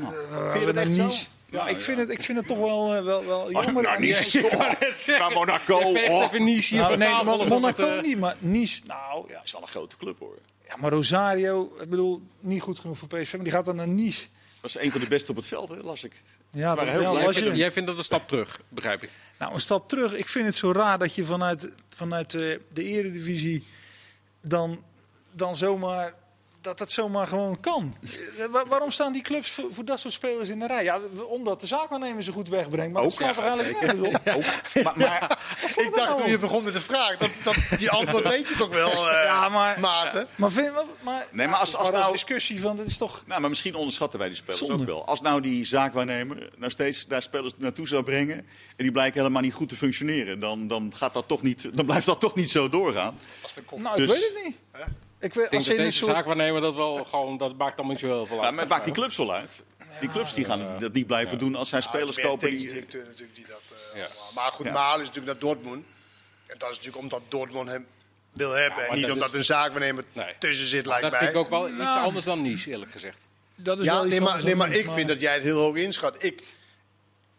Speaker 3: Nou,
Speaker 4: Dat
Speaker 3: vind je dat echt zo?
Speaker 4: Ja, ik, vind het, ik vind het toch wel, eh, wel, wel jammer.
Speaker 3: nou,
Speaker 4: aan
Speaker 3: niet
Speaker 4: die-
Speaker 3: zo. Naar Monaco. Oh.
Speaker 1: Nice
Speaker 4: Nou, nee, Monaco
Speaker 1: het, eh,
Speaker 4: niet, maar Nice, nou ja.
Speaker 3: Is wel een grote club hoor.
Speaker 4: ja. Maar Rosario, ik bedoel, niet goed genoeg voor PSV, maar die gaat dan naar Nice.
Speaker 3: Dat was een van de beste op het veld, hè, las ik.
Speaker 4: Ja, dat
Speaker 3: heel blij.
Speaker 1: Jij
Speaker 4: Als
Speaker 1: vindt,
Speaker 4: je,
Speaker 1: jij vindt dat een stap terug, begrijp ik.
Speaker 4: nou, een stap terug. Ik vind het zo raar dat je vanuit, vanuit eh, de eredivisie dan, dan zomaar... Dat dat zomaar gewoon kan. Eh, wa- waarom staan die clubs voor, voor dat soort spelers in de rij? Ja, omdat de zaakwaarnemer ze goed wegbrengt. Maar dat
Speaker 3: Ook,
Speaker 4: slaat toch eigenlijk nergens?
Speaker 3: Ook. Maar, maar
Speaker 2: Ik dacht toen je begon met de vraag, dat, dat, die antwoord weet je toch wel, eh
Speaker 4: Ja, maar-
Speaker 2: Maarten?
Speaker 4: Maar, vind, maar, maar,
Speaker 3: Nee, maar als-
Speaker 4: ja,
Speaker 3: als
Speaker 4: dat
Speaker 3: nou-
Speaker 4: discussie van, dat is toch...
Speaker 3: Nou, maar misschien onderschatten wij die spelers
Speaker 4: Zonde.
Speaker 3: ook wel. Als nou die zaakwaarnemer nou steeds daar spelers naartoe zou brengen... en die blijken helemaal niet goed te functioneren... dan, dan, gaat dat toch niet, dan blijft dat toch niet zo doorgaan.
Speaker 2: Als de kop.
Speaker 4: Nou, ik
Speaker 3: Dus-
Speaker 4: weet het niet. Ik weet,
Speaker 1: Ik denk
Speaker 4: als
Speaker 1: dat deze
Speaker 4: soort...
Speaker 1: dat wel gewoon, dat maakt dan niet zo heel veel
Speaker 3: Ja,
Speaker 1: uit.
Speaker 3: maar het maakt die clubs wel uit. Die clubs die gaan dat niet blijven doen als zij spelers
Speaker 2: Nou,
Speaker 3: kopen.
Speaker 2: Die... Directeur natuurlijk die dat. eh,
Speaker 1: Ja.
Speaker 2: Maar goed,
Speaker 3: Ja.
Speaker 2: Malen is natuurlijk naar Dortmund. En dat is natuurlijk omdat Dortmund hem wil hebben.
Speaker 1: maar
Speaker 2: en niet
Speaker 1: dat
Speaker 2: omdat
Speaker 1: is-
Speaker 2: een zaakwaarnemer
Speaker 1: Nee.
Speaker 2: tussen zit,
Speaker 1: Maar
Speaker 2: lijkt
Speaker 1: dat
Speaker 2: mij.
Speaker 1: vind ik ook wel iets anders dan Nice, eerlijk gezegd.
Speaker 4: Dat is
Speaker 2: Ja,
Speaker 4: wel iets
Speaker 2: nee, maar, nee, maar ik vind dat jij het heel hoog inschat. Ik,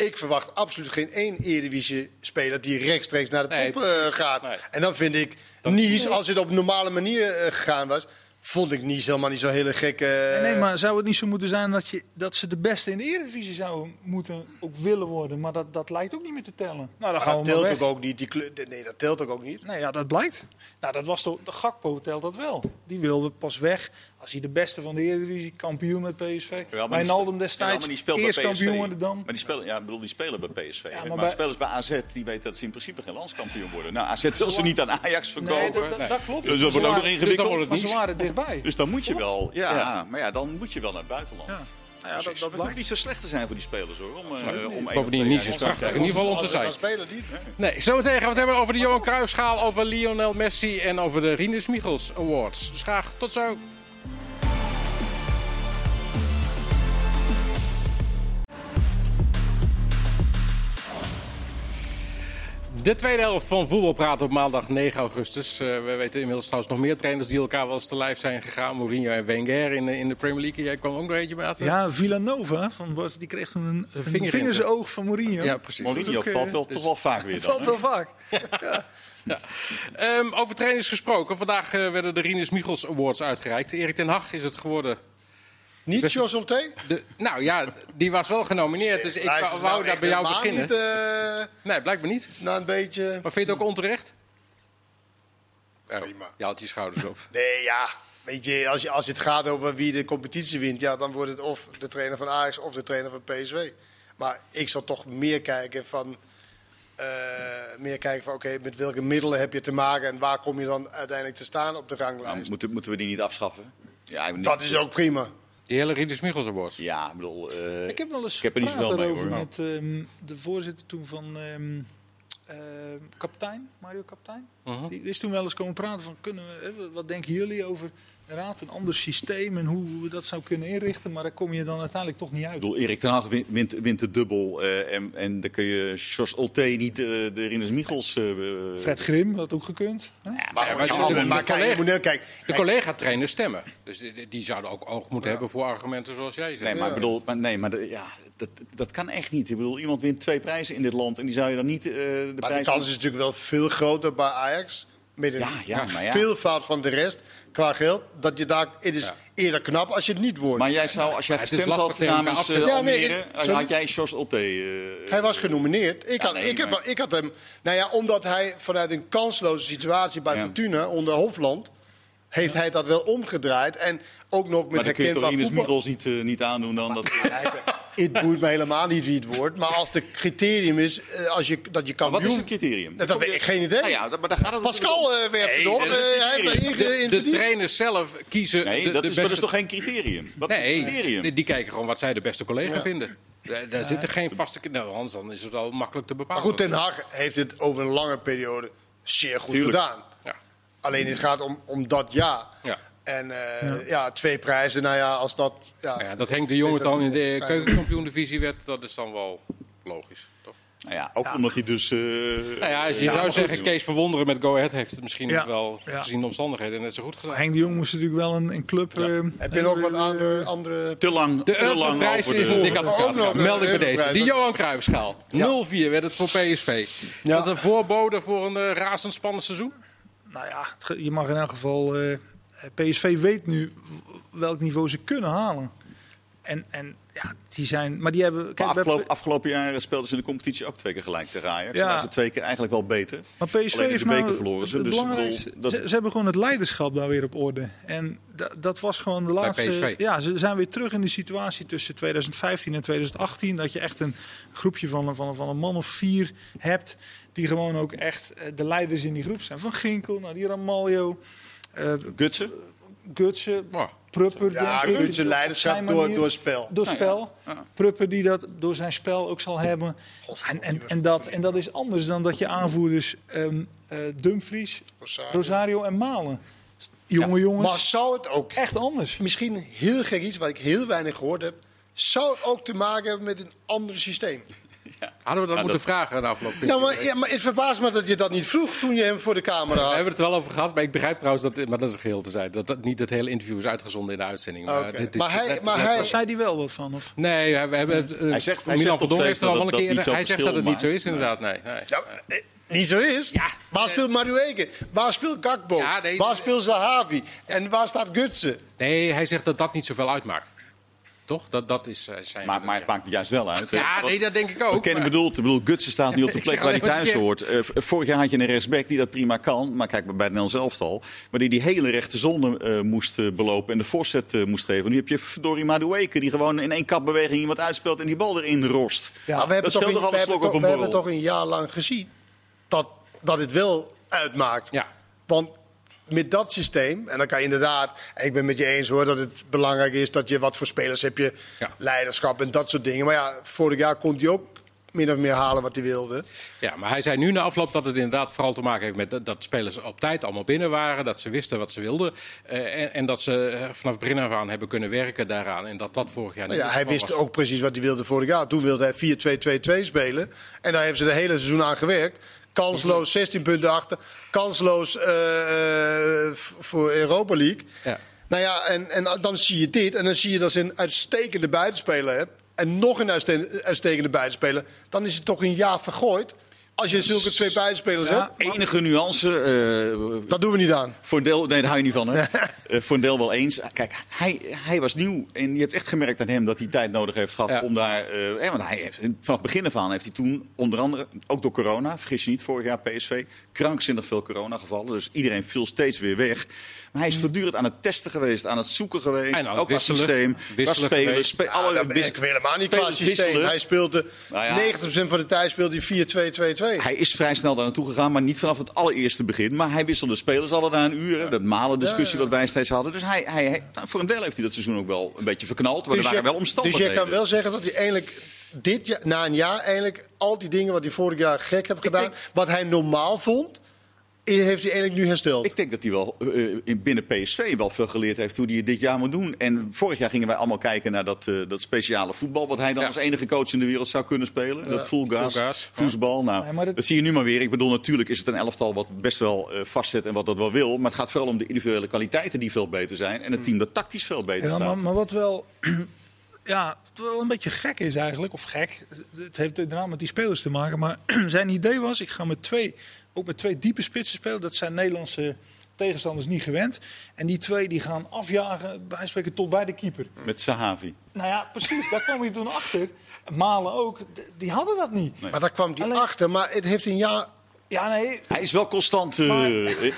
Speaker 2: ik verwacht absoluut geen één Eredivisie-speler die rechtstreeks naar de
Speaker 1: Nee,
Speaker 2: top eh, gaat.
Speaker 1: Nee.
Speaker 2: En dan vind ik Nice, als het op een normale manier eh, gegaan was, vond ik Nice helemaal niet zo hele gekke...
Speaker 4: Nee, nee, maar zou het niet zo moeten zijn dat, je, dat ze de beste in de Eredivisie zouden moeten ook willen worden? Maar dat, dat lijkt ook niet meer te tellen. Nou, dan
Speaker 2: Maar
Speaker 4: gaan
Speaker 2: dat
Speaker 4: we maar
Speaker 2: telt
Speaker 4: weg.
Speaker 2: ook, ook niet. Die kleur- nee, dat telt ook, ook niet.
Speaker 4: Nee, ja, dat blijkt. Nou, dat was toch, de Gakpo telt dat wel. Die wilde pas weg als hij de beste van de Eredivisie, kampioen met PSV.
Speaker 3: Die
Speaker 4: Wijnaldum destijds,
Speaker 3: jawel, maar die
Speaker 4: eerst
Speaker 3: PSV.
Speaker 4: kampioen dan.
Speaker 3: Maar die spelen, ja, ik bedoel, die spelen bij PSV. hè.
Speaker 4: maar
Speaker 3: maar
Speaker 4: bij-
Speaker 3: spelers bij AZ die weten dat ze in principe geen landskampioen worden. Nou, AZ wil ze niet aan Ajax
Speaker 4: Nee,
Speaker 3: verkopen.
Speaker 4: dat, dat,
Speaker 1: Nee.
Speaker 4: dat klopt.
Speaker 3: Dus dat wordt ook nog
Speaker 4: waren-
Speaker 3: ingewikkeld.
Speaker 1: Dus dan wordt het
Speaker 4: Maar ze
Speaker 1: Nice.
Speaker 4: waren dichtbij.
Speaker 3: Dus dan moet je wel, ja,
Speaker 1: Ja.
Speaker 3: maar ja, dan moet je wel naar het buitenland.
Speaker 4: Ja. Nou ja, dat, dat blijkt.
Speaker 3: niet zo slecht te zijn voor die spelers hoor. Om, eh, om
Speaker 1: Bovendien,
Speaker 3: te
Speaker 1: prachtig.
Speaker 3: starten.
Speaker 1: In ieder geval om te zijn.
Speaker 2: spelen, niet.
Speaker 1: Nee, zometeen gaan we het hebben over de Johan Cruijffschaal, over Lionel Messi en over de Rinus Michels Awards. Dus graag tot zo. De tweede helft van voetbalpraat op maandag 9 augustus. Eh, we weten inmiddels trouwens nog meer trainers die elkaar wel eens te lijf zijn gegaan. Mourinho en Wenger in, de- in de Premier League. Jij kwam ook nog eentje bij.
Speaker 4: Ja, Villanova, van, Bas, die kreeg toen een, een
Speaker 1: vinger
Speaker 4: vingersoog van Mourinho.
Speaker 1: Ja, precies.
Speaker 3: Mourinho
Speaker 4: ook, eh,
Speaker 3: valt wel,
Speaker 1: dus-
Speaker 3: toch wel vaak weer dan.
Speaker 4: valt wel vaak.
Speaker 1: Ehm, over trainers gesproken. Vandaag eh, werden de Rinus Michels Awards uitgereikt. Erik ten Hag is het geworden.
Speaker 2: Niet
Speaker 1: Best-
Speaker 2: Jos Olté?
Speaker 1: De, nou ja, die was wel genomineerd. Dus ik wou,
Speaker 2: nou
Speaker 1: daar bij jou beginnen.
Speaker 2: Niet, eh,
Speaker 1: Nee, blijkbaar niet.
Speaker 2: na een beetje...
Speaker 1: Maar vind je het ook onterecht? Oh,
Speaker 2: Prima.
Speaker 1: je haalt je schouders op.
Speaker 2: Nee, ja. Weet je, als, je, als het gaat over wie de competitie wint, ja, dan wordt het of de trainer van Ajax of de trainer van PSV. Maar ik zal toch meer kijken van, eh, meer kijken van, oké, met welke middelen heb je te maken en waar kom je dan uiteindelijk te staan op de
Speaker 3: Nou,
Speaker 2: ranglijst?
Speaker 3: moeten, moeten we die niet afschaffen? Ja, ik-
Speaker 2: Dat is ook prima.
Speaker 1: Die hele Rinus Michels Awards.
Speaker 3: Ja, ik bedoel... eh,
Speaker 4: Ik heb wel eens
Speaker 3: Ik heb er niet zoveel mee, hoor.
Speaker 4: met ehm, de voorzitter toen van ehm, ehm, kapitein, Mario Kaptein.
Speaker 1: Mhm.
Speaker 4: Die is toen wel eens komen praten van, kunnen we, hè, wat- denken jullie over raad, een ander systeem en hoe we dat zou kunnen inrichten. Maar daar kom je dan uiteindelijk toch niet uit.
Speaker 3: Ik bedoel, Erik ten Hag wint, wint, wint de dubbel. eh, en, en dan kun je Jos Olté niet eh, de Rinus Michels... eh,
Speaker 4: Fred Grim had ook gekund.
Speaker 2: Maar,
Speaker 1: maar
Speaker 2: maar,
Speaker 1: de-
Speaker 2: maar,
Speaker 1: de- de
Speaker 2: kijk,
Speaker 1: collega-
Speaker 2: moet.
Speaker 1: De collega-trainers stemmen. Dus die, zouden ook oog moeten hebben voor argumenten zoals jij zegt.
Speaker 3: Nee, maar ik bedoel, maar, nee, maar de- ja, dat, dat kan echt niet. Ik bedoel, iemand wint twee prijzen in dit land en die zou je dan niet eh, de
Speaker 2: maar de
Speaker 3: prijs...
Speaker 2: kans is natuurlijk wel veel groter bij Ajax. Met een
Speaker 3: Ja, ja, maar ja.
Speaker 2: veelvoud van de rest qua geld. Dat je daar, het is
Speaker 1: Ja.
Speaker 2: eerder knap als je het niet wordt.
Speaker 3: Maar jij zou, als jij
Speaker 1: Maar het is
Speaker 3: gestemd had namens uh,
Speaker 2: Ja, nee,
Speaker 3: eh, had jij Jos Olté... eh,
Speaker 2: Hij was genomineerd. Ik,
Speaker 3: Ja,
Speaker 2: had,
Speaker 3: nee,
Speaker 2: ik, heb,
Speaker 3: maar-
Speaker 2: ik had hem. Nou ja, omdat hij vanuit een kansloze situatie bij
Speaker 3: Ja.
Speaker 2: Fortuna onder Hofland. heeft hij dat wel omgedraaid. En ook nog met
Speaker 3: Maar dan kun je toch
Speaker 2: herkenbaar voetbal.
Speaker 3: Michels niet, eh, niet aandoen dan? Dat,
Speaker 2: Het boeit me helemaal niet wie het wordt. Maar als het criterium is eh, als je, dat je
Speaker 3: wat
Speaker 2: kampioen.
Speaker 3: is het criterium?
Speaker 2: Dat, dat weet ik geen idee.
Speaker 3: Nou ja, maar daar gaat het
Speaker 2: Pascal eh, werpt
Speaker 1: Nee,
Speaker 2: het Eh, hij heeft
Speaker 1: de, de trainers zelf kiezen.
Speaker 3: Nee,
Speaker 1: de,
Speaker 3: dat,
Speaker 1: de
Speaker 3: is, maar dat
Speaker 1: beste...
Speaker 3: is toch geen criterium? Wat is het
Speaker 1: Nee,
Speaker 3: criterium?
Speaker 1: die, die kijken gewoon wat zij de beste collega
Speaker 2: Ja.
Speaker 1: vinden. Daar, daar zitten geen vaste... Nou, anders dan is het al makkelijk te
Speaker 2: Maar
Speaker 1: bepalen.
Speaker 2: goed, Ten Hag heeft het over een lange periode zeer goed
Speaker 3: Tuurlijk.
Speaker 2: gedaan.
Speaker 1: Ja.
Speaker 2: Alleen het gaat om, om dat jaar.
Speaker 1: Ja.
Speaker 2: En eh, ja. twee prijzen. Nou ja, als dat. Ja,
Speaker 1: Ja, dat Henk de Jong het dan in de keukenkampioen-divisie werd, dat is dan wel logisch. Toch?
Speaker 3: Nou ja, ook omdat hij dus... eh,
Speaker 1: Nou ja, als je
Speaker 3: ja,
Speaker 1: zou zeggen, Kees Verwonderen met Go Ahead heeft het misschien
Speaker 4: Ja.
Speaker 1: wel, gezien de omstandigheden, net zo goed gedaan.
Speaker 4: Henk de Jong moest natuurlijk wel een, een club... eh,
Speaker 2: Heb je nog wat andere... andere...
Speaker 3: Te lang,
Speaker 1: De Europrijs is een dik
Speaker 2: Ook
Speaker 1: advocaat. Meld ik bij deze. Die Johan Cruijffschaal. 0-4 werd het voor PSV. Is dat een voorbode voor een razendspannend seizoen?
Speaker 4: Nou ja, je mag in elk geval... PSV weet nu welk niveau ze kunnen halen. En, en ja, die zijn... Maar die hebben... Kijk,
Speaker 3: afgelopen, afgelopen jaar speelden ze in de competitie ook twee keer gelijk tegen Ajax.
Speaker 4: Ja.
Speaker 3: Waren ze twee keer eigenlijk wel beter.
Speaker 4: Maar PSV
Speaker 3: Alleen
Speaker 4: heeft
Speaker 3: de beker
Speaker 4: nou
Speaker 3: verloren ze,
Speaker 4: het
Speaker 3: dus bedoel, dat-
Speaker 4: ze, ze hebben gewoon het leiderschap daar weer op orde. En da- dat was gewoon de laatste.
Speaker 1: PSV.
Speaker 4: Ja, ze zijn weer terug in de situatie tussen 2015 en 2018 dat je echt een groepje van, van, van een man of vier hebt die gewoon ook echt eh, de leiders in die groep zijn. Van Ginkel, naar die Ramaljo,
Speaker 3: Gutsen?
Speaker 4: Gutsen,
Speaker 1: Oh.
Speaker 4: Prupper.
Speaker 2: Ja,
Speaker 4: denk ik.
Speaker 2: Gutsen leiderschap
Speaker 4: Zijn
Speaker 2: door, door spel.
Speaker 4: Door
Speaker 3: Nou ja,
Speaker 4: spel.
Speaker 3: ja.
Speaker 4: Prupper die dat door zijn spel ook zal hebben. En, en, en, dat, en dat is anders dan dat je aanvoerders ehm eh, Dumfries,
Speaker 2: Rosario.
Speaker 4: Rosario en Malen. Jonge jongens,
Speaker 2: Maar zou het ook
Speaker 4: echt anders.
Speaker 2: misschien heel gek iets, wat ik heel weinig gehoord heb... zou het ook te maken hebben met een ander systeem?
Speaker 1: Hadden we dat
Speaker 3: Ja,
Speaker 1: moeten
Speaker 3: dat-
Speaker 1: vragen na afloop?
Speaker 2: Nou, maar, ja, maar het verbaast me dat je dat niet vroeg toen je hem voor de camera
Speaker 1: We
Speaker 2: had.
Speaker 1: hebben het er wel over gehad, maar ik begrijp trouwens dat, maar dat is een geheel te zijn, dat, dat niet het hele interview is uitgezonden in de uitzending. Maar,
Speaker 2: Oké.
Speaker 1: dit is
Speaker 2: Maar hij-
Speaker 1: net-
Speaker 2: maar
Speaker 1: net
Speaker 2: hij-
Speaker 4: Zei die wel wat van? Of?
Speaker 1: Nee, we hebben, eh,
Speaker 3: Hij zegt- hij
Speaker 1: Milan
Speaker 3: zegt
Speaker 1: heeft er al een keer. Hij zegt dat het niet zo is, inderdaad. Nee,
Speaker 2: eh, niet zo is.
Speaker 1: Ja.
Speaker 2: Waar speelt Marueke? Waar speelt Gakbo?
Speaker 1: Ja, nee,
Speaker 2: waar speelt Zahavi? En waar staat Gutsen?
Speaker 1: nee, hij zegt dat dat niet zoveel uitmaakt. Toch? Dat, dat is eh, zijn.
Speaker 3: Maar, maar het maakt er juist wel uit.
Speaker 1: Ja, nee, dat denk ik ook.
Speaker 3: Wat bedoelt, ik bedoel, Gutsen staat niet op de plek waar hij thuis hoort. Eh, vorig jaar had je een rechtsback die dat prima kan. Maar kijk, bij het Nederlands elftal. Maar die die hele rechte zone eh, moest eh, belopen en de voorzet eh, moest geven. Nu heb je Dori Madueke die gewoon in één kapbeweging iemand uitspeelt en die bal erin rost.
Speaker 2: Maar we hebben,
Speaker 3: dat
Speaker 2: toch een, we, hebben,
Speaker 3: slok
Speaker 2: toch,
Speaker 3: op een
Speaker 2: we hebben
Speaker 3: borrel.
Speaker 2: toch een jaar lang gezien dat, dat het wel uitmaakt.
Speaker 1: Ja.
Speaker 2: Want met dat systeem, en dan kan je inderdaad, en ik ben met je eens hoor, dat het belangrijk is dat je wat voor spelers heb je,
Speaker 1: Ja.
Speaker 2: leiderschap en dat soort dingen. Maar ja, vorig jaar kon hij ook min of meer halen wat hij wilde.
Speaker 1: Ja, maar hij zei nu na afloop dat het inderdaad vooral te maken heeft met dat, dat spelers op tijd allemaal binnen waren. Dat ze wisten wat ze wilden. eh, en, en dat ze eh, vanaf het begin af aan hebben kunnen werken daaraan. En dat dat vorig jaar niet
Speaker 2: Nou ja,
Speaker 1: het
Speaker 2: hij wist
Speaker 1: was.
Speaker 2: ook precies wat hij wilde vorig jaar. Toen wilde hij 4-2-2-2 spelen. En daar hebben ze de hele seizoen aan gewerkt. Kansloos, 16 punten achter. Kansloos eh, eh, voor Europa League.
Speaker 1: Ja.
Speaker 2: Nou ja, en, en dan zie je dit. En dan zie je dat ze een uitstekende buitenspeler hebt. En nog een uitste- uitstekende buitenspeler. Dan is het toch een jaar vergooid. Als je zulke twee buitenspelers
Speaker 4: Ja.
Speaker 2: hebt.
Speaker 3: Enige nuance, eh,
Speaker 2: Dat doen we niet aan.
Speaker 3: Voor een deel, nee, daar hou je niet van, hè? Eh, voor een deel wel eens. Kijk, hij, hij was nieuw en je hebt echt gemerkt aan hem dat hij tijd nodig heeft gehad
Speaker 1: Ja.
Speaker 3: om daar. eh, eh, want hij heeft, vanaf het begin af aan heeft hij toen, onder andere, ook door corona, vergis je niet, vorig jaar PSV, krankzinnig veel coronagevallen. Dus iedereen viel steeds weer weg. Maar hij is voortdurend aan het testen geweest, aan het zoeken geweest.
Speaker 1: En het
Speaker 3: ook
Speaker 1: wisselen.
Speaker 3: systeem,
Speaker 1: Wisselen geweest.
Speaker 3: Spe alle wis-
Speaker 2: ik helemaal niet qua systeem.
Speaker 3: wisselen.
Speaker 2: Hij speelde
Speaker 3: Nou ja.
Speaker 2: 90% van de tijd speelde hij 4-2-2-2.
Speaker 3: Hij is vrij snel daar naartoe gegaan, maar niet vanaf het allereerste begin. Maar hij wisselde spelers alle na een uur. Dat malen discussie
Speaker 2: Ja, ja.
Speaker 3: wat wij steeds hadden. Dus hij, hij, hij- nou, voor een deel heeft hij dat seizoen ook wel een beetje verknald. Maar er waren
Speaker 2: je-
Speaker 3: wel
Speaker 2: dus
Speaker 3: omstandigheden.
Speaker 2: je kan wel zeggen dat hij eigenlijk dit jaar, na een jaar eigenlijk al die dingen wat hij vorig jaar gek heeft gedaan,
Speaker 3: denk-
Speaker 2: wat hij normaal vond, heeft hij eigenlijk nu hersteld.
Speaker 3: Ik denk dat hij wel in binnen PSV wel veel geleerd heeft hoe hij het dit jaar moet doen. En vorig jaar gingen wij allemaal kijken naar dat, eh, dat speciale voetbal. Wat hij dan
Speaker 1: Ja.
Speaker 3: als enige coach in de wereld zou kunnen spelen. Dat full gas,
Speaker 1: Full gas, ja.
Speaker 3: voetbal. Nou,
Speaker 4: Nee, dat-
Speaker 3: dat... zie je nu maar weer. Ik bedoel, natuurlijk is het een elftal wat best wel eh, vastzet en wat dat wel wil. Maar het gaat vooral om de individuele kwaliteiten die veel beter zijn. En het team dat tactisch veel beter
Speaker 4: Ja,
Speaker 3: staat.
Speaker 4: maar, maar wat wel, ja, wel een beetje gek is eigenlijk, of gek, het- het heeft inderdaad met die spelers te maken. Maar zijn idee was, ik ga met twee, ook met twee diepe spitsen spelen. Dat zijn Nederlandse tegenstanders niet gewend. En die twee die gaan afjagen, bij spreken tot bij de keeper.
Speaker 3: Met Sahavi.
Speaker 4: Nou ja, precies, daar kwam je toen achter. Malen ook, die hadden dat niet.
Speaker 2: maar daar kwam hij
Speaker 4: Alleen-
Speaker 2: achter. Maar het heeft een jaar.
Speaker 4: Ja, nee,
Speaker 3: Hij is wel constant eh,
Speaker 4: Maar-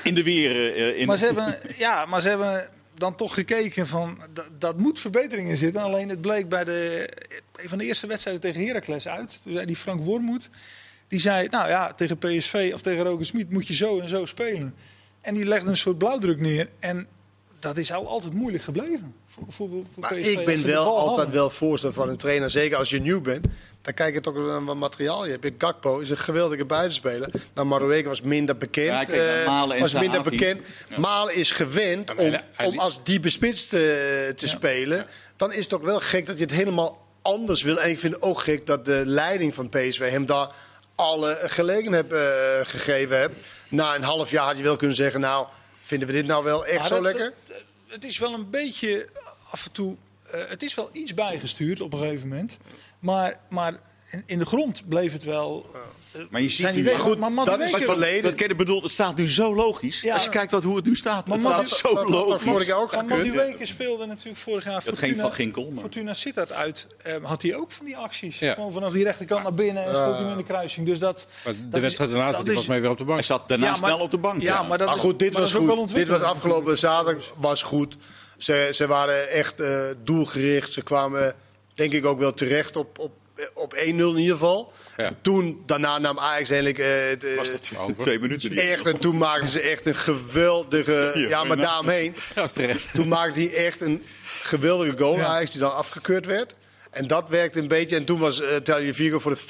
Speaker 3: in de weer. eh, in...
Speaker 4: Maar ze hebben, ja, maar ze hebben dan toch gekeken van dat, dat moet verbetering in zitten. Alleen het bleek bij de, een van de eerste wedstrijden tegen Heracles uit. Toen zei die Frank Wormoed, die zei, nou ja, tegen PSV of tegen Roger Smit moet je zo en zo spelen. En die legde een soort blauwdruk neer. En dat is al altijd moeilijk gebleven voor, voor, voor
Speaker 2: Maar
Speaker 4: PSV.
Speaker 2: ik ben wel altijd
Speaker 4: hadden.
Speaker 2: wel voorstander van een trainer. Zeker als je nieuw bent. Dan kijk je toch naar wat materiaal je hebt. Gakpo is een geweldige buitenspeler. Nou, Marueke was minder bekend.
Speaker 3: Ja, kijk naar
Speaker 2: eh,
Speaker 3: Malen en
Speaker 2: was minder
Speaker 3: Zahavi.
Speaker 2: bekend.
Speaker 3: Ja.
Speaker 2: Malen is gewend om, om als diepe spits te, te spelen. Dan is het toch wel gek dat je het helemaal anders wil. En ik vind het ook gek dat de leiding van PSV hem daar alle gelegenheid heb, eh, gegeven heb. Na een half jaar had je wel kunnen zeggen, nou, vinden we dit nou wel echt
Speaker 4: Maar
Speaker 2: zo
Speaker 4: dat-
Speaker 2: lekker?
Speaker 4: dat- het is wel een beetje af en toe. eh, het is wel iets bijgestuurd op een gegeven moment. Maar, maar in, in de grond bleef het wel. Eh,
Speaker 3: Maar je ziet nu-
Speaker 2: goed,
Speaker 4: maar
Speaker 2: dat is het verleden.
Speaker 3: Dat Kenneth bedoelt, het staat nu zo logisch.
Speaker 4: Ja.
Speaker 3: Als je kijkt wat, hoe het nu staat,
Speaker 4: Maar
Speaker 3: het staat zo
Speaker 2: dat- dat-
Speaker 3: logisch.
Speaker 2: vorig jaar ook
Speaker 4: Maar
Speaker 2: gekund.
Speaker 4: Madueke speelde natuurlijk vorig jaar
Speaker 3: geen
Speaker 4: Fortuna,
Speaker 3: Van Ginkel, maar-
Speaker 4: Fortuna Sittard uit. eh, had hij ook van die acties.
Speaker 1: Ja.
Speaker 4: Gewoon vanaf die rechterkant naar binnen en schoot hij in de kruising. Dus dat,
Speaker 1: Maar de
Speaker 4: dat
Speaker 1: wedstrijd daarna zat
Speaker 4: dat
Speaker 1: hij
Speaker 4: is-
Speaker 1: volgens mij weer op de bank.
Speaker 3: Hij zat daarna
Speaker 4: Ja, maar-
Speaker 3: snel op de bank.
Speaker 4: Ja, maar dat
Speaker 2: Maar
Speaker 4: is,
Speaker 2: goed, dit
Speaker 4: maar
Speaker 2: was
Speaker 4: dat is ook wel
Speaker 2: goed. Dit was afgelopen zaterdag was goed. Ze, ze waren echt eh, doelgericht. Ze kwamen denk ik ook wel terecht op, op, op 1-0 in ieder geval.
Speaker 1: Ja.
Speaker 2: Toen, daarna nam Ajax eigenlijk eh, het, eh,
Speaker 3: Was dat
Speaker 1: Over.
Speaker 3: twee minuten? niet?
Speaker 2: echt. En toen maakten ze echt een geweldige...
Speaker 3: Ja,
Speaker 2: Ja, maar
Speaker 3: maar-
Speaker 2: daaromheen.
Speaker 1: Dat was terecht.
Speaker 2: Toen maakte hij echt een geweldige goal,
Speaker 4: Ja.
Speaker 2: Ajax, die dan afgekeurd werd. En dat werkte een beetje. En toen was uh, Vigo voor de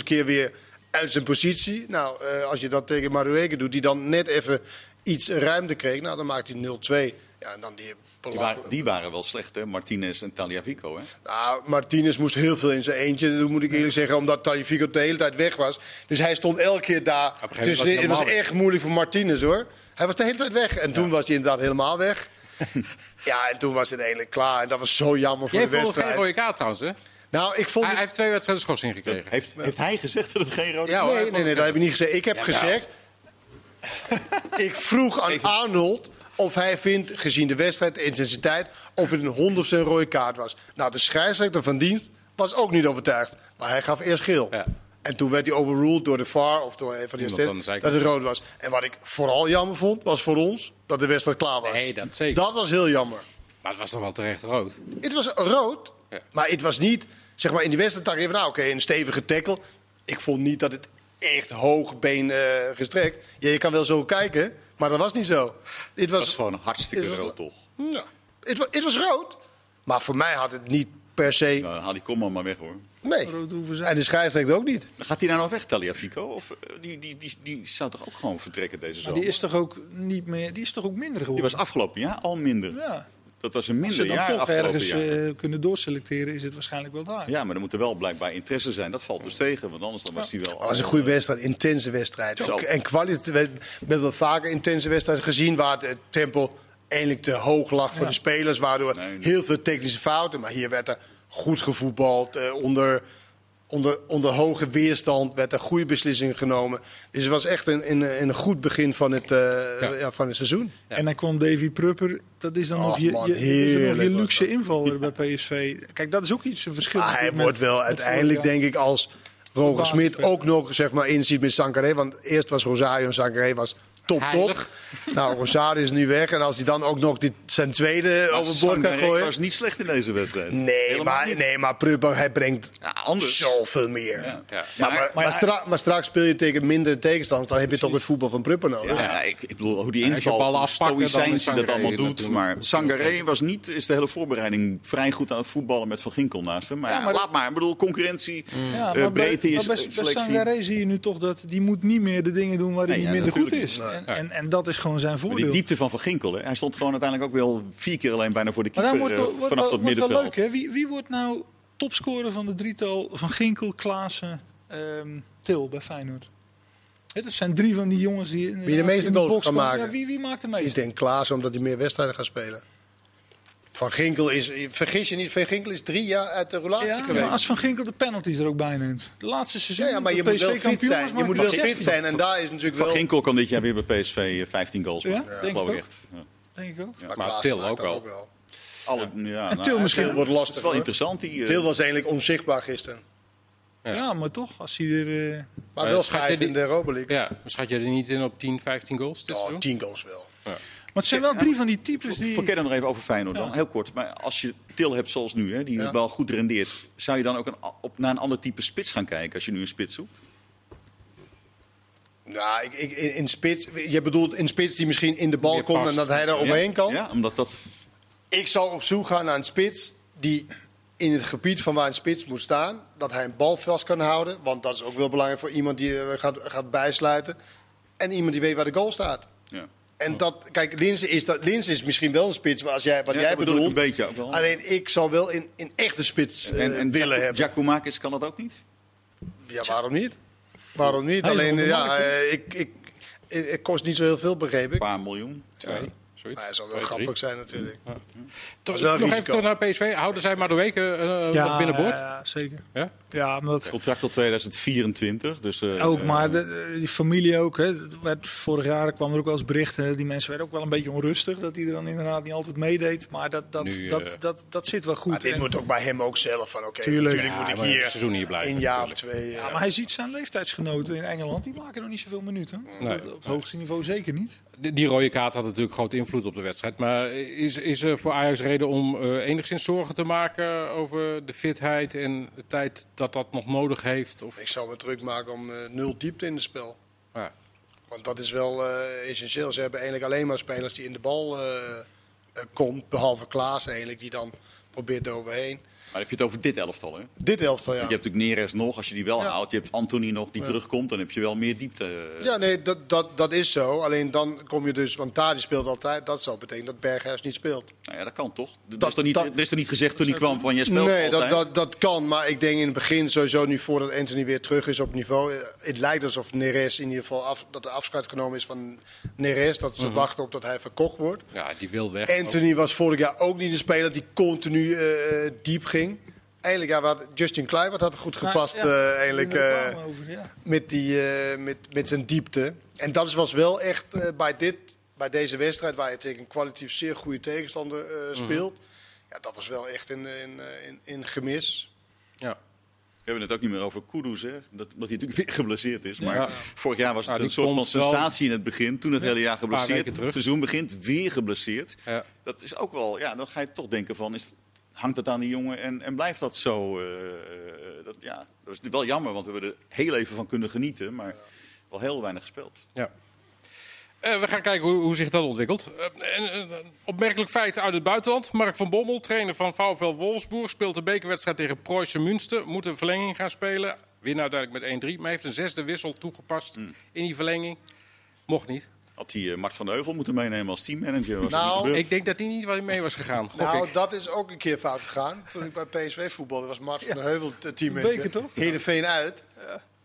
Speaker 2: 500ste keer weer uit zijn positie. Nou, eh, als je dat tegen Marueke doet, die dan net even iets ruimte kreeg. Nou, dan maakt hij 0-2. Ja, en dan die...
Speaker 3: Die waren, die waren wel slecht, hè? Martinez en Taliafico. Hè?
Speaker 2: Nou, Martinez moest heel veel in zijn eentje, dat moet ik eerlijk zeggen, omdat Talifico de hele tijd weg was. Dus hij stond elke keer daar.
Speaker 1: gegeven moment
Speaker 2: Dus
Speaker 1: was hij
Speaker 2: het was echt moeilijk voor Martinez hoor. Hij was de hele tijd weg. En toen was hij inderdaad helemaal weg. ja, en toen was het eigenlijk klaar. En dat was zo jammer voor
Speaker 1: Jij
Speaker 2: de
Speaker 1: vond het geen
Speaker 2: wedstrijd.
Speaker 1: rode kaart trouwens, hè?
Speaker 2: Nou, ik vond.
Speaker 1: Hij,
Speaker 2: het-
Speaker 1: hij heeft twee wedstrijden schorsing gekregen.
Speaker 3: Heeft, heeft hij gezegd dat het geen rode
Speaker 1: hoor, hij
Speaker 2: Nee,
Speaker 1: vond
Speaker 2: nee, nee,
Speaker 1: het-
Speaker 2: dat heb ik niet gezegd. Ik heb gezegd. ik vroeg aan
Speaker 3: Even-
Speaker 2: Arnold of hij vindt, gezien de wedstrijd, de intensiteit, of het een 100% rode kaart was. Nou, de scheidsrechter van dienst was ook niet overtuigd. Maar hij gaf eerst geel.
Speaker 1: Ja.
Speaker 2: En toen werd hij overruled door de VAR of door een van die
Speaker 1: zijkant.
Speaker 2: dat het rood was. En wat ik vooral jammer vond, was voor ons dat de wedstrijd klaar was.
Speaker 1: Nee, dat zeker.
Speaker 2: Dat was heel jammer.
Speaker 1: Maar het was toch wel terecht rood.
Speaker 2: Het was rood,
Speaker 1: Ja.
Speaker 2: maar het was niet, zeg maar in die wedstrijd dacht ik even, nou oké, een stevige tackle. Ik vond niet dat het echt hoog been eh, gestrekt. Ja, je kan wel zo kijken, maar dat was niet zo. Dit
Speaker 3: Dat
Speaker 2: was,
Speaker 3: is gewoon hartstikke
Speaker 2: het-
Speaker 3: rood, toch?
Speaker 2: ja, het, wa- het was rood, maar voor mij had het niet per se,
Speaker 3: Nou, haal die komma maar weg, hoor.
Speaker 2: nee.
Speaker 4: Rood hoeven zijn.
Speaker 2: En de scheidsrechter ook niet.
Speaker 3: Gaat hij nou nog weg, Taliafico? Of eh, die, die, die, die zou toch ook gewoon vertrekken deze
Speaker 4: Maar
Speaker 3: zomer?
Speaker 4: die is toch ook niet meer. Die is toch ook minder
Speaker 3: Die
Speaker 4: geworden?
Speaker 3: was afgelopen jaar al minder.
Speaker 4: ja.
Speaker 3: Dat was een
Speaker 4: Als ze
Speaker 3: minder
Speaker 4: dan
Speaker 3: jaar
Speaker 4: toch
Speaker 3: afgelopen
Speaker 4: ergens eh, kunnen doorselecteren, is het waarschijnlijk wel daar.
Speaker 3: Ja, maar er moet er wel blijkbaar interesse zijn. Dat valt dus tegen, want anders dan was hij wel...
Speaker 2: Het was een goede wedstrijd, intense wedstrijd.
Speaker 3: Zo.
Speaker 2: En kwaliteit, we hebben wel vaker intense wedstrijden gezien waar het tempo eigenlijk te hoog lag voor de spelers. Waardoor
Speaker 3: Nee, nee.
Speaker 2: heel veel technische fouten. Maar hier werd er goed gevoetbald. eh, onder, onder, onder hoge weerstand werd er goede beslissingen genomen. Dus het was echt een, een, een goed begin van het, eh, ja. van het seizoen.
Speaker 1: Ja.
Speaker 4: En dan kwam Davy Prupper. Dat is dan
Speaker 2: Och,
Speaker 4: nog je,
Speaker 2: man,
Speaker 4: luxe invaller bij PSV. Kijk, dat is ook iets een verschil.
Speaker 2: Maar hij wordt wel uiteindelijk, denk ik, als Roger Smit ook nog zeg maar, inziet met Sankaré. Want eerst was Rosario en Sankaré was top, top.
Speaker 1: Heilig.
Speaker 2: Nou, Rosario is nu weg. En als hij dan ook nog dit, zijn tweede
Speaker 3: Maar
Speaker 2: overboord kan gooien.
Speaker 3: was niet slecht in deze wedstrijd.
Speaker 2: Nee,
Speaker 3: Helemaal
Speaker 2: maar,
Speaker 3: niet.
Speaker 2: nee, maar Prupper, hij brengt
Speaker 3: Ja, anders.
Speaker 2: zoveel meer.
Speaker 3: Ja.
Speaker 1: Ja.
Speaker 2: Maar, maar, maar,
Speaker 4: maar-
Speaker 2: stra- maar straks speel je tegen minder tegenstanders. Dan heb je toch het voetbal van Prupper nodig.
Speaker 3: Ja, ik, ik bedoel, hoe die inval,
Speaker 1: is
Speaker 3: die dat
Speaker 1: Sangaré
Speaker 3: allemaal doet.
Speaker 1: natuurlijk-
Speaker 3: Maar Sangaré was niet, is de hele voorbereiding vrij goed aan het voetballen met Van Ginkel naast hem. Maar,
Speaker 4: Ja,
Speaker 3: ja,
Speaker 4: maar-
Speaker 3: laat maar. Ik bedoel, concurrentie, eh, breedte is
Speaker 4: maar bij,
Speaker 3: selectie.
Speaker 4: Sangaré zie je nu toch dat die moet niet meer de dingen doen waar hij niet minder goed is. En, en, en dat is gewoon zijn
Speaker 3: Maar
Speaker 4: voordeel.
Speaker 3: die diepte van Van Ginkel, hè, hij stond gewoon uiteindelijk ook wel vier keer alleen bijna voor de
Speaker 4: Maar
Speaker 3: keeper
Speaker 4: wordt,
Speaker 3: eh,
Speaker 4: wordt,
Speaker 3: vanaf
Speaker 4: wordt,
Speaker 3: het
Speaker 4: wordt wel
Speaker 3: middenveld.
Speaker 4: leuk, hè? Wie, wie wordt nou topscorer van de drietal van Ginkel, Klaassen, ehm, Til bij Feyenoord? Het dat zijn drie van die jongens die
Speaker 2: Wie de meeste goals kan maken.
Speaker 4: Ja, wie, wie maakt de
Speaker 2: Ik
Speaker 4: meeste?
Speaker 2: denk Klaas, omdat hij meer wedstrijden gaat spelen. Van Ginkel is, vergis je niet, Van Ginkel is drie jaar uit de relatie
Speaker 4: Ja,
Speaker 2: geweest.
Speaker 4: maar als Van Ginkel de penalties er ook bij neemt. De laatste seizoen.
Speaker 2: Ja, ja, maar je moet wel
Speaker 4: PSV
Speaker 2: fit
Speaker 4: kampioen
Speaker 2: zijn. Je
Speaker 4: maar
Speaker 2: moet
Speaker 4: van
Speaker 2: wel fit
Speaker 4: 16,
Speaker 2: zijn. En daar is natuurlijk
Speaker 3: Van
Speaker 2: wel...
Speaker 3: Ginkel kan dit jaar weer bij PSV eh, 15 goals
Speaker 4: Ja,
Speaker 3: maken.
Speaker 4: denk
Speaker 3: geloof
Speaker 4: ik
Speaker 3: echt. Ja.
Speaker 4: Denk ik ook.
Speaker 2: Maar
Speaker 1: Maar Til ook wel.
Speaker 3: Alle, ja,
Speaker 4: En
Speaker 3: nou,
Speaker 4: Til
Speaker 3: ja,
Speaker 4: misschien
Speaker 2: Til wordt
Speaker 3: Het
Speaker 2: lastig.
Speaker 3: is wel interessant. Die, eh,
Speaker 2: Til was eigenlijk onzichtbaar gisteren.
Speaker 1: Ja.
Speaker 4: Ja. maar toch, als hij er... eh,
Speaker 2: Maar
Speaker 1: Eh,
Speaker 2: wel
Speaker 1: schat je
Speaker 2: vijf
Speaker 1: die-
Speaker 2: in de Europa League.
Speaker 1: Ja, schat je er niet in op 10, 15 goals
Speaker 2: Oh,
Speaker 1: seizoen?
Speaker 2: tien goals wel.
Speaker 4: Maar het zijn wel drie van die types die...
Speaker 3: Verkeer dan nog even over Feyenoord dan,
Speaker 4: Ja.
Speaker 3: heel kort. Maar als je Til hebt zoals nu, hè, die
Speaker 2: Ja.
Speaker 3: wel goed rendeert, zou je dan ook een, op, naar een ander type spits gaan kijken als je nu een spits zoekt?
Speaker 2: Nou, ik, ik, in, in spits, je bedoelt in spits die misschien in de bal
Speaker 1: Meer
Speaker 2: komt en dat hij daar overheen
Speaker 3: ja?
Speaker 2: kan?
Speaker 3: Ja, omdat dat...
Speaker 2: Ik zal op zoek gaan naar een spits die in het gebied van waar een spits moet staan, dat hij een bal vast kan houden. Want dat is ook wel belangrijk voor iemand die eh, gaat, gaat bijsluiten. En iemand die weet waar de goal staat. En dat, kijk, Linse is, dat, Linse is misschien wel een spits als jij, wat
Speaker 3: Ja,
Speaker 2: jij
Speaker 3: dat bedoel ik
Speaker 2: bedoelt.
Speaker 3: een beetje ook wel.
Speaker 2: Alleen ik zou wel in, in echte spits eh,
Speaker 3: en en
Speaker 2: willen
Speaker 3: Giac-
Speaker 2: hebben.
Speaker 3: Giacomakis kan dat ook niet?
Speaker 2: Ja, waarom niet? Waarom niet? Alleen,
Speaker 4: de
Speaker 2: ja, eh, ik, ik, het kost niet zo heel veel, begreep
Speaker 3: Een
Speaker 2: ik.
Speaker 3: paar miljoen.
Speaker 1: Twee, zoiets.
Speaker 2: Maar het zal wel
Speaker 1: Twee,
Speaker 2: grappig
Speaker 1: drie.
Speaker 2: zijn natuurlijk.
Speaker 1: Toch- nog even
Speaker 2: risico.
Speaker 1: terug naar PSV. Houden zij maar de weken eh nog binnenboord?
Speaker 4: Ja, zeker.
Speaker 1: Ja?
Speaker 4: Ja, omdat
Speaker 3: Contract tot 2024. Dus, eh,
Speaker 4: ook, maar de, die familie ook. Hè, het werd, vorig jaar kwam er ook wel eens berichten. Die mensen werden ook wel een beetje onrustig. Dat hij er dan inderdaad niet altijd meedeed. Maar dat, dat,
Speaker 1: Nu,
Speaker 4: dat,
Speaker 1: eh,
Speaker 4: dat, dat zit wel goed.
Speaker 2: Maar dit
Speaker 4: En-
Speaker 2: moet ook bij hem ook zelf van, oké,
Speaker 4: Tuurlijk.
Speaker 2: natuurlijk
Speaker 1: Ja,
Speaker 2: moet ik hier
Speaker 1: het seizoen hier blijven,
Speaker 2: een jaar of twee...
Speaker 4: ja,
Speaker 2: eh,
Speaker 4: maar hij ziet zijn leeftijdsgenoten in Engeland. Die maken nog niet zoveel minuten.
Speaker 1: Nee.
Speaker 4: op het hoogste niveau zeker niet.
Speaker 1: Die, rode kaart had natuurlijk grote invloed op de wedstrijd. Maar is, is er voor Ajax reden om eh, enigszins zorgen te maken over de fitheid en de tijd dat dat nog nodig heeft? Of,
Speaker 2: Ik zou me druk maken om eh, nul diepte in het spel.
Speaker 1: ja.
Speaker 2: Want dat is wel eh, essentieel. Ze hebben eigenlijk alleen maar spelers die in de bal komt. Behalve Klaas eigenlijk, die dan probeert eroverheen.
Speaker 3: Maar heb je het over dit elftal, hè?
Speaker 2: Dit elftal, ja.
Speaker 3: Je hebt natuurlijk Neres nog, als je die wel
Speaker 2: Ja.
Speaker 3: houdt. Je hebt Anthony nog, die terugkomt. Dan heb je wel meer diepte. eh.
Speaker 2: Ja, nee, dat, dat, dat is zo. Alleen dan kom je dus, want Tadi speelt altijd. Dat zou betekenen dat Berghuis niet speelt.
Speaker 3: Nou ja, dat kan toch? Dat,
Speaker 2: Dat-
Speaker 3: is, toch niet,
Speaker 2: dat-
Speaker 3: dat is toch niet gezegd toen hij kwam van je speelt
Speaker 2: nee, dat,
Speaker 3: altijd?
Speaker 2: dat, dat kan. Maar ik denk in het begin sowieso nu voordat Anthony weer terug is op niveau. eh, Het lijkt alsof Neres in ieder geval af, dat er afscheid genomen is van Neres. Dat ze wachten op dat hij verkocht wordt.
Speaker 1: ja, die wil weg.
Speaker 2: Anthony was vorig jaar ook niet de speler die continu eh, diep ging. Eigenlijk, ja, wat Justin Kluivert had goed gepast
Speaker 4: Nou, ja,
Speaker 2: eh, eigenlijk, eh,
Speaker 4: over, ja.
Speaker 2: met, die, eh, met, met zijn diepte. En dat was wel echt eh, bij, dit, bij deze wedstrijd, waar je tegen een kwalitatief zeer goede tegenstander eh, speelt. Ja, dat was wel echt een, een, een, een gemis.
Speaker 1: Ja.
Speaker 3: We hebben het ook niet meer over Kudus, hè? Dat, omdat hij natuurlijk weer geblesseerd is. Maar
Speaker 1: Ja.
Speaker 3: vorig jaar was het
Speaker 1: Ja,
Speaker 3: een soort van sensatie in het begin. Toen het hele jaar geblesseerd. Het seizoen begint, weer geblesseerd.
Speaker 1: Ja.
Speaker 3: Dat is ook wel, ja, dan ga je toch denken van, is, hangt het aan die jongen en, en blijft dat zo? eh, eh, dat, ja, dat is wel jammer, want we hebben er heel even van kunnen genieten. Maar wel heel weinig gespeeld.
Speaker 1: Ja. Eh, we gaan kijken hoe, hoe zich dat ontwikkelt. En, opmerkelijk feit uit het buitenland. Mark van Bommel, trainer van VfL Wolfsburg, speelt de bekerwedstrijd tegen Preußen Münster. Moet een verlenging gaan spelen. Win uiteindelijk met 1-3. Maar heeft een zesde wissel toegepast
Speaker 3: Hmm.
Speaker 1: in die verlenging. Mocht niet.
Speaker 3: Had hij eh, Mart van de Heuvel moeten meenemen als teammanager? Was dat
Speaker 2: Nou?
Speaker 1: Ik denk dat hij niet mee was gegaan. Gok
Speaker 2: Nou,
Speaker 1: ik.
Speaker 2: dat is ook een keer fout gegaan. Toen ik bij PSV voetbalde, was Mart van der Heuvel teammanager.
Speaker 4: Beker, toch?
Speaker 2: Heerenveen uit.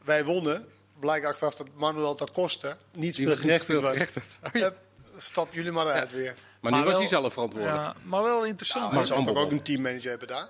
Speaker 2: Wij wonnen. Blijkt achteraf dat Manuel da Costa niet
Speaker 1: was
Speaker 2: speelgerechtigd was.
Speaker 1: Oh, ja.
Speaker 2: Hup, Stap jullie maar uit weer.
Speaker 1: Maar nu
Speaker 4: Maar
Speaker 1: was
Speaker 4: wel-
Speaker 1: hij zelf verantwoordelijk.
Speaker 4: Ja, maar wel interessant.
Speaker 2: Nou, hij zal toch ook een teammanager hebben daar?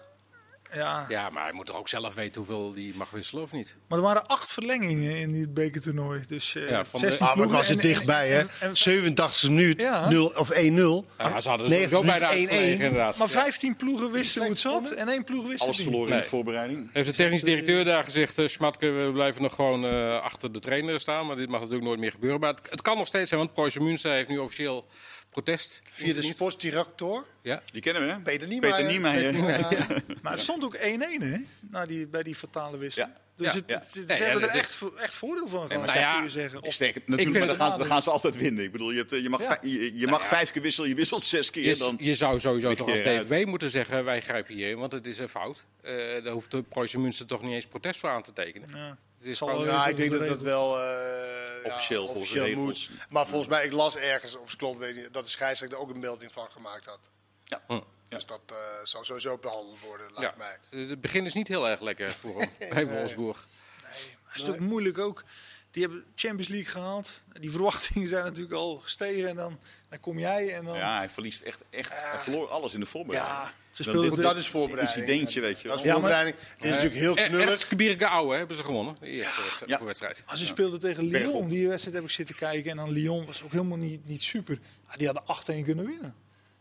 Speaker 4: Ja.
Speaker 1: Ja, maar hij moet toch ook zelf weten hoeveel hij mag wisselen of niet?
Speaker 4: Maar er waren acht verlengingen in dit bekertoernooi. Dus eh
Speaker 1: Ja, van de-
Speaker 4: 16
Speaker 2: Ah, maar was het dichtbij, hè?
Speaker 4: en- en-
Speaker 2: 87 minuut,
Speaker 4: Ja.
Speaker 2: 0 of 1-0.
Speaker 1: Ja, ze hadden
Speaker 2: Nee,
Speaker 1: zo bijna
Speaker 2: minuut 1-1.
Speaker 1: uitgelegen inderdaad.
Speaker 4: Maar
Speaker 1: Ja.
Speaker 4: 15 ploegen wisten hoe het zat en één ploeg wist
Speaker 3: Alles
Speaker 4: het niet.
Speaker 3: verloren in de voorbereiding.
Speaker 1: Heeft de technisch directeur daar gezegd, uh, Smatke, we blijven nog gewoon eh, achter de trainer staan. Maar dit mag natuurlijk nooit meer gebeuren. Maar het, het kan nog steeds zijn, want Preußen Münster heeft nu officieel protest.
Speaker 2: Via de sportsdirector,
Speaker 1: Ja.
Speaker 3: Die kennen we, hè?
Speaker 2: Peter Niemeyer.
Speaker 3: Peter Niemeyer.
Speaker 2: Ja.
Speaker 4: Maar het stond ook 1-1 hè, na die, bij die fatale wissel.
Speaker 3: Ja.
Speaker 4: Dus
Speaker 1: Ja.
Speaker 4: het, het- ze
Speaker 1: Nee,
Speaker 4: hebben
Speaker 1: ja,
Speaker 4: er echt, vo- echt voordeel van gehad,
Speaker 1: nou
Speaker 4: zou
Speaker 1: ja,
Speaker 4: je zeggen. Of-
Speaker 1: Ik
Speaker 3: natuurlijk,
Speaker 1: vind
Speaker 3: maar dan gaan, ze, dan gaan ze altijd winnen. Ik bedoel, je, hebt, eh, je mag, je, je mag
Speaker 1: ja.
Speaker 3: vijf keer wisselen, je wisselt zes keer.
Speaker 1: Je,
Speaker 3: Dan,
Speaker 1: je zou sowieso toch als. DFW moeten zeggen, wij grijpen hierin, want het is een fout. Eh daar hoeft de Preußen Münster toch niet eens protest voor aan te tekenen.
Speaker 4: Ja.
Speaker 1: Het is
Speaker 4: Zal
Speaker 1: gewoon,
Speaker 4: wel-
Speaker 2: Ja,
Speaker 4: Ja,
Speaker 2: ik denk dat dat wel eh, ja,
Speaker 3: Officieel, volgens de
Speaker 2: officieel
Speaker 3: regels.
Speaker 2: moet. Maar volgens mij, ik las ergens, of het klopt, weet niet, dat de scheidsrechter ook een melding van gemaakt had.
Speaker 3: ja.
Speaker 1: Hm.
Speaker 2: Dus dat eh, zal sowieso behandeld worden, lijkt
Speaker 1: ja.
Speaker 2: mij.
Speaker 1: Het begin is niet heel erg lekker voor hem bij Wolfsburg.
Speaker 4: Maar het is ook moeilijk ook. Die hebben Champions League gehaald. Die verwachtingen zijn natuurlijk al gestegen. En dan, dan kom jij en dan...
Speaker 3: ja, hij verliest echt, echt hij verloor alles in de voorbereiding.
Speaker 4: Ja, ze speelden
Speaker 2: dat is voorbereiding.
Speaker 3: incidentje, weet je
Speaker 2: Dat is.
Speaker 4: Ja,
Speaker 2: voorbereiding. Dit is natuurlijk heel
Speaker 1: Eh,
Speaker 2: knullig.
Speaker 1: Erzgebirge Oude hebben ze gewonnen, de eerste wedstrijd-
Speaker 3: Ja.
Speaker 1: voorwedstrijd.
Speaker 4: Maar ze speelden tegen Lyon.
Speaker 3: Bergop.
Speaker 4: Die wedstrijd heb ik zitten kijken. En dan Lyon was ook helemaal niet, niet super. Die hadden 8-1 kunnen winnen.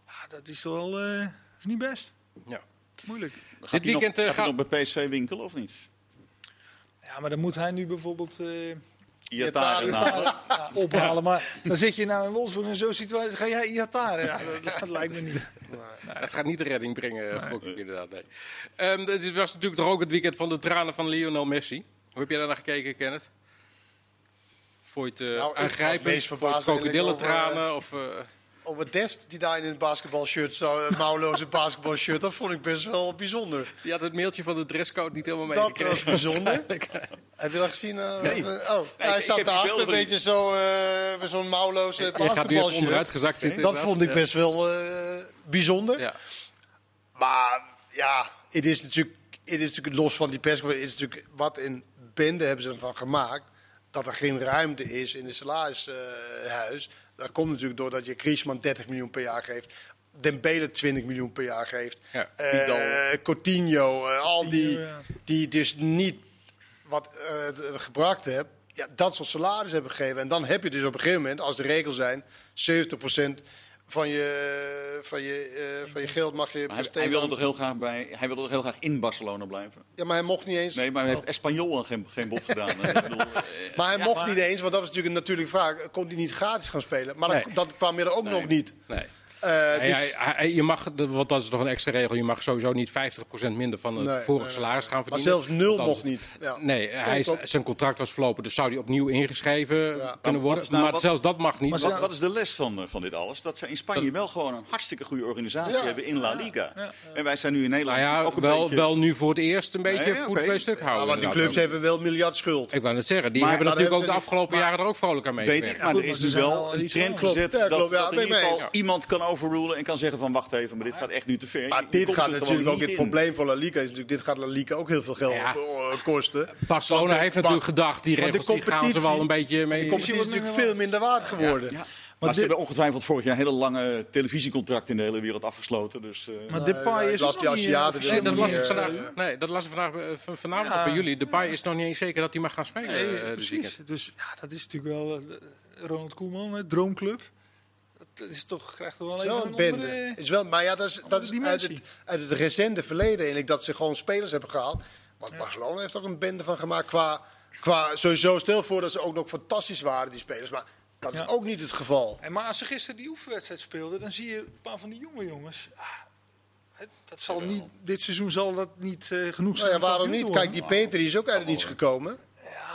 Speaker 4: Ja, dat is toch wel eh, dat is niet best.
Speaker 1: Ja.
Speaker 4: Moeilijk.
Speaker 3: Gaat
Speaker 1: Dit
Speaker 3: nog-
Speaker 1: weekend, eh,
Speaker 3: gaat nog bij PSV winkelen of niet?
Speaker 4: Ja, maar dan moet hij nu bijvoorbeeld eh,
Speaker 3: Iataren halen.
Speaker 4: ja, ophalen. Maar dan zit je nou in Wolfsburg in zo'n situatie. Ga jij Iataren? Ja, dat, dat lijkt me niet.
Speaker 1: Nou, dat gaat niet de redding brengen, gok ik inderdaad. Nee. Ehm, dit was natuurlijk toch ook het weekend van de tranen van Lionel Messi. Hoe heb jij daar naar gekeken, Kenneth? Vond je het eh,
Speaker 2: Nou,
Speaker 1: aangrijpend? Vond je het krokodillentranen? Of, eh,
Speaker 2: Over Dest, die daar in een basketbalshirt zat, een mouwloze basketbalshirt, dat vond ik best wel bijzonder.
Speaker 1: die had het mailtje van de dresscode niet helemaal
Speaker 2: Dat
Speaker 1: meegekregen.
Speaker 2: was bijzonder. Heb je dat gezien? eh?
Speaker 3: Nee.
Speaker 2: Oh, hij
Speaker 3: ik
Speaker 2: zat daarachter, een beetje zo, eh, met zo'n mouwloze basketbalshirt.
Speaker 1: onderuit gezakt zitten.
Speaker 2: Dat vond ik best wel eh, bijzonder.
Speaker 1: Ja.
Speaker 2: Maar ja, het is natuurlijk, het is natuurlijk los van die persconferentie, is natuurlijk wat een bende hebben ze ervan gemaakt. dat er geen ruimte is in het salarishuis. Dat komt natuurlijk doordat je Griezmann 30 miljoen per jaar geeft. Dembele 20 miljoen per jaar geeft.
Speaker 1: Ja,
Speaker 2: Eh. Coutinho, eh, al die, die dus niet wat eh, d- gebracht hebt. Ja, dat soort salaris hebben gegeven. En dan heb je dus op een gegeven moment, als de regels zijn, 70% van je, van je, eh, van je geld mag je
Speaker 3: Maar hij,
Speaker 2: besteden.
Speaker 3: hij wilde toch heel graag bij, hij wilde toch heel graag in Barcelona blijven?
Speaker 2: Ja, maar hij mocht niet eens.
Speaker 3: Nee, maar hij heeft Espanyol geen, geen bod gedaan. Ik bedoel, eh,
Speaker 2: Maar hij mocht
Speaker 4: maar-
Speaker 2: niet eens, want dat was natuurlijk een natuurlijke vraag. Kon hij niet gratis gaan spelen? Maar dat,
Speaker 1: Nee.
Speaker 2: dat kwam er ook
Speaker 3: Nee.
Speaker 2: nog niet.
Speaker 1: Nee.
Speaker 2: Eh,
Speaker 1: Hij-
Speaker 2: dus,
Speaker 1: hij- hij- je mag, want dat is toch een extra regel, je mag sowieso niet 50% minder van het
Speaker 2: Nee,
Speaker 1: vorige
Speaker 2: nee,
Speaker 1: salaris gaan
Speaker 2: Maar
Speaker 1: verdienen.
Speaker 2: zelfs nul mocht niet. Ja.
Speaker 1: Nee, hij is, zijn contract was verlopen, dus zou hij opnieuw ingeschreven
Speaker 2: Ja.
Speaker 1: kunnen worden.
Speaker 3: nou-
Speaker 1: maar
Speaker 3: wat-
Speaker 1: zelfs dat mag niet.
Speaker 4: Maar
Speaker 3: wat, wat is de les van, eh, van dit alles? Dat ze in Spanje wel gewoon een hartstikke goede organisatie
Speaker 2: Ja.
Speaker 3: hebben in La Liga.
Speaker 4: Ja.
Speaker 3: En wij zijn nu in Nederland
Speaker 1: nou ja,
Speaker 3: ook een
Speaker 1: wel,
Speaker 3: beetje...
Speaker 1: wel nu voor het eerst een beetje
Speaker 3: Nee,
Speaker 1: voet bij stuk
Speaker 2: Ja,
Speaker 1: houden.
Speaker 2: want die clubs hebben wel miljard schuld.
Speaker 1: Ik wou net zeggen, die
Speaker 3: Maar
Speaker 1: hebben natuurlijk ook de afgelopen jaren er ook vrolijk aan
Speaker 3: Weet
Speaker 1: meegewerkt.
Speaker 3: ik, maar er
Speaker 4: maar
Speaker 3: is
Speaker 4: zijn
Speaker 3: wel een trend gezet dat, in iemand kan overrulen en kan zeggen van wacht even, maar dit gaat echt nu te ver.
Speaker 2: Maar
Speaker 3: Je- je
Speaker 2: dit gaat natuurlijk ook het probleem voor La Liga. Is natuurlijk, dit gaat La Liga ook heel veel geld
Speaker 1: Ja.
Speaker 2: eh, kosten.
Speaker 1: Barcelona
Speaker 2: de-
Speaker 1: heeft natuurlijk gedacht, die regels die gaan ze wel een beetje mee.
Speaker 2: De competitie is natuurlijk veel minder waard geworden.
Speaker 3: Ja. Maar,
Speaker 4: dit-
Speaker 3: ze hebben ongetwijfeld vorig jaar hele lange televisiecontracten in de hele wereld afgesloten. Dus, eh,
Speaker 4: Maar Depay
Speaker 2: nee,
Speaker 4: is
Speaker 2: las
Speaker 4: ook
Speaker 2: die
Speaker 4: nog niet,
Speaker 2: Aziaten
Speaker 4: eh,
Speaker 1: Nee, dat las ik vandaag,
Speaker 2: eh,
Speaker 1: nee, dat las ik vandaag, eh, van- vanavond
Speaker 4: Ja.
Speaker 1: bij jullie. De Pai is nog niet eens zeker dat hij mag gaan spelen
Speaker 4: Nee,
Speaker 1: eh,
Speaker 4: precies. Dus ja, dat is natuurlijk wel eh, Ronald Koeman, droomclub. Dat is toch, krijgt toch wel even een
Speaker 2: bende.
Speaker 4: andere...
Speaker 2: Is wel, maar ja, dat is, dat is uit, het, uit het recente verleden eigenlijk dat ze gewoon spelers hebben gehaald. Want Barcelona heeft ook een bende van gemaakt qua, qua sowieso. Stel voor dat ze ook nog fantastisch waren, die spelers. Maar dat is ook niet het geval.
Speaker 4: En maar als ze gisteren die oefenwedstrijd speelden, dan zie je een paar van die jonge jongens. Ah, dat zal niet, dit seizoen zal dat niet eh, genoeg zijn.
Speaker 2: Nou ja,
Speaker 4: om
Speaker 2: waarom niet? Kijk, die. Peter die is ook uit het niets gekomen.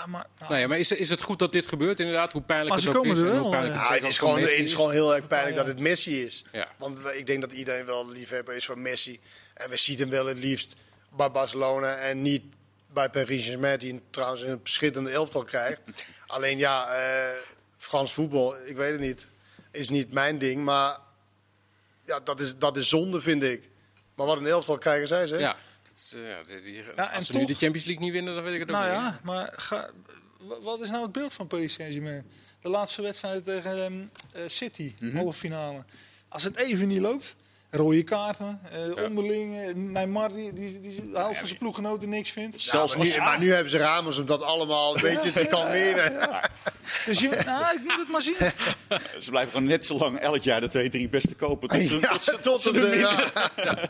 Speaker 4: Ja, maar, nou,
Speaker 1: Nou ja, maar is, is het goed dat dit gebeurt inderdaad? Hoe pijnlijk
Speaker 4: Maar
Speaker 1: het
Speaker 4: ze
Speaker 1: ook
Speaker 4: komen
Speaker 1: is
Speaker 4: er wel, ja.
Speaker 1: het
Speaker 2: het is gewoon, het is gewoon heel erg pijnlijk
Speaker 4: Ja.
Speaker 2: dat het Messi is.
Speaker 1: Ja.
Speaker 2: Want ik denk dat iedereen wel liefhebber is van Messi. En we zien hem wel het liefst bij Barcelona en niet bij Paris Saint-Germain, die trouwens een schitterende elftal krijgt. Alleen ja, eh, Frans voetbal, ik weet het niet, is niet mijn ding. Maar ja, dat is, dat is zonde, vind ik. Maar wat een elftal krijgen zij, zeg.
Speaker 1: Ja. Is, eh, ja, die-
Speaker 4: Ja,
Speaker 1: als ze nu de Champions League niet winnen, dan weet ik het ook
Speaker 4: nou
Speaker 1: niet.
Speaker 4: ja, maar ga, wa- wat is nou het beeld van Paris Saint-Germain? De laatste wedstrijd tegen ehm, eh, City,
Speaker 1: Mhm.
Speaker 4: halve finale. Als het even niet loopt, rode kaarten, eh, onderling. eh, Neymar die, die, die de helft van zijn ploeggenoten niks vindt.
Speaker 2: Ja,
Speaker 3: Zelfs
Speaker 2: maar, nu,
Speaker 3: als-
Speaker 2: maar nu hebben ze Ramos om dat allemaal een beetje te kalmeren.
Speaker 4: Dus je, nou, ik moet het maar zien.
Speaker 3: Ze blijven gewoon net zo lang elk jaar de twee, drie beste kopen. Tot ze-
Speaker 2: Ja,
Speaker 3: tot ze-
Speaker 2: tot de, ja.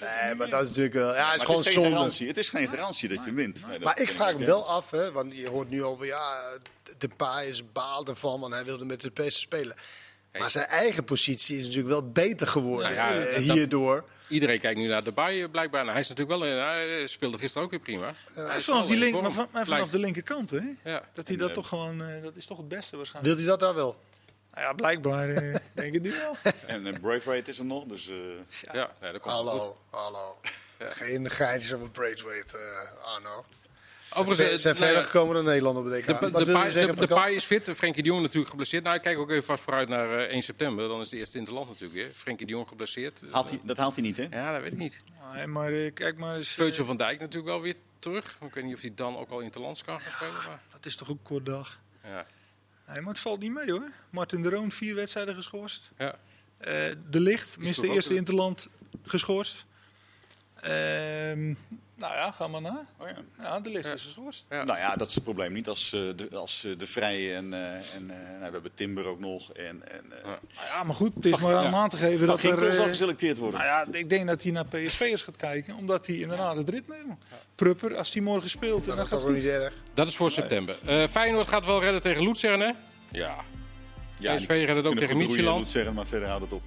Speaker 2: Nee, maar dat is natuurlijk wel. Ja, het is
Speaker 3: Maar
Speaker 2: gewoon
Speaker 3: het is geen
Speaker 2: zonde.
Speaker 3: garantie. Het is geen garantie dat je wint. Nee, dat
Speaker 2: Maar ik vraag me wel af, hè, want je hoort nu over, ja, de paai is baal ervan, want hij wilde met de PS spelen. Maar zijn eigen positie is natuurlijk wel beter geworden
Speaker 1: Ja, ja,
Speaker 2: eh, hierdoor.
Speaker 1: Iedereen kijkt nu naar de Baai blijkbaar. Nou, hij is natuurlijk wel, eh, hij speelde gisteren ook weer prima.
Speaker 4: Hij is vanaf, die link, maar van- maar vanaf de linkerkant, hè?
Speaker 1: Ja.
Speaker 4: Dat hij
Speaker 3: En,
Speaker 4: dat
Speaker 3: eh,
Speaker 4: toch gewoon, eh, dat is toch het beste waarschijnlijk.
Speaker 2: Wil hij dat daar wel?
Speaker 4: Nou ja, blijkbaar eh, denk ik nu wel.
Speaker 3: En uh, Brave Rate is er nog. Dus, eh,
Speaker 1: Ja, nee, dat komt wel goed.
Speaker 2: Hallo, hallo. Geen geintjes over Braithwaite, eh Arno.
Speaker 1: Overigens,
Speaker 2: Ze
Speaker 1: eh,
Speaker 2: zijn
Speaker 1: nou ja,
Speaker 2: verder gekomen dan Nederland op de DK.
Speaker 1: De,
Speaker 2: Wat
Speaker 1: de,
Speaker 2: wil je
Speaker 1: paai-
Speaker 2: zeggen,
Speaker 1: de, de
Speaker 2: Pascal?
Speaker 1: paai is fit. Frenkie de Jong natuurlijk geblesseerd. Nou, ik kijk ook even vast vooruit naar eh, 1 september. Dan is de eerste interland natuurlijk weer. Frenkie de Jong geblesseerd. Dus,
Speaker 3: haalt hij, dat haalt hij niet, hè?
Speaker 1: Ja, dat weet ik niet.
Speaker 4: Nee, maar eh, kijk maar eens. eh,
Speaker 1: Virgil van Dijk natuurlijk wel weer terug. Ik weet niet of hij dan ook al interlands kan gaan spelen. Maar,
Speaker 4: dat is toch ook een kort dag.
Speaker 1: ja.
Speaker 4: Nee, maar het valt niet mee hoor. Martin de Roon, vier wedstrijden geschorst.
Speaker 1: Ja.
Speaker 4: Eh, de Licht, mist de eerste interland geschorst. Ehm, nou ja, ga maar na.
Speaker 3: Oh, ja.
Speaker 4: Ja, de Licht
Speaker 1: Ja.
Speaker 4: is geschorst.
Speaker 1: Ja.
Speaker 3: Nou ja, dat is het probleem niet. Als, eh, de, als eh, de Vrije en, eh, en eh, nou, we hebben Timber ook nog. En, en, eh,
Speaker 1: Ja.
Speaker 4: Nou ja, maar goed, het is maar aan aan te geven
Speaker 3: Van
Speaker 4: dat er...
Speaker 3: Zal geselecteerd worden.
Speaker 4: nou ja, ik denk dat hij naar PSV'ers gaat kijken, omdat hij inderdaad het ritme heeft. Prupper, als hij morgen speelt, dan
Speaker 2: dat is
Speaker 4: gaat
Speaker 2: toch
Speaker 4: het
Speaker 2: wel
Speaker 4: goed.
Speaker 2: niet erg.
Speaker 1: Dat is voor september. Eh Feyenoord gaat wel redden tegen Luzern, hè? Ja.
Speaker 3: ja,
Speaker 1: PSV redden het ook tegen Midtjylland.
Speaker 3: zeggen, maar verder houdt het op.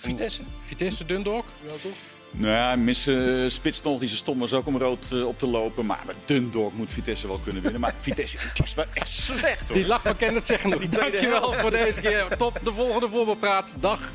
Speaker 4: Vitesse.
Speaker 1: Vitesse Dundalk.
Speaker 4: Ja, toch?
Speaker 3: Nou ja, missen uh, Spits nog, die ze stom was ook om rood eh, op te lopen. Maar met Dundorp moet Vitesse wel kunnen winnen. Maar Vitesse was wel echt slecht hoor.
Speaker 1: Die lach van Kenneth zeggen nog. Dankjewel voor deze keer. Tot de volgende voorbeelpraat. Dag.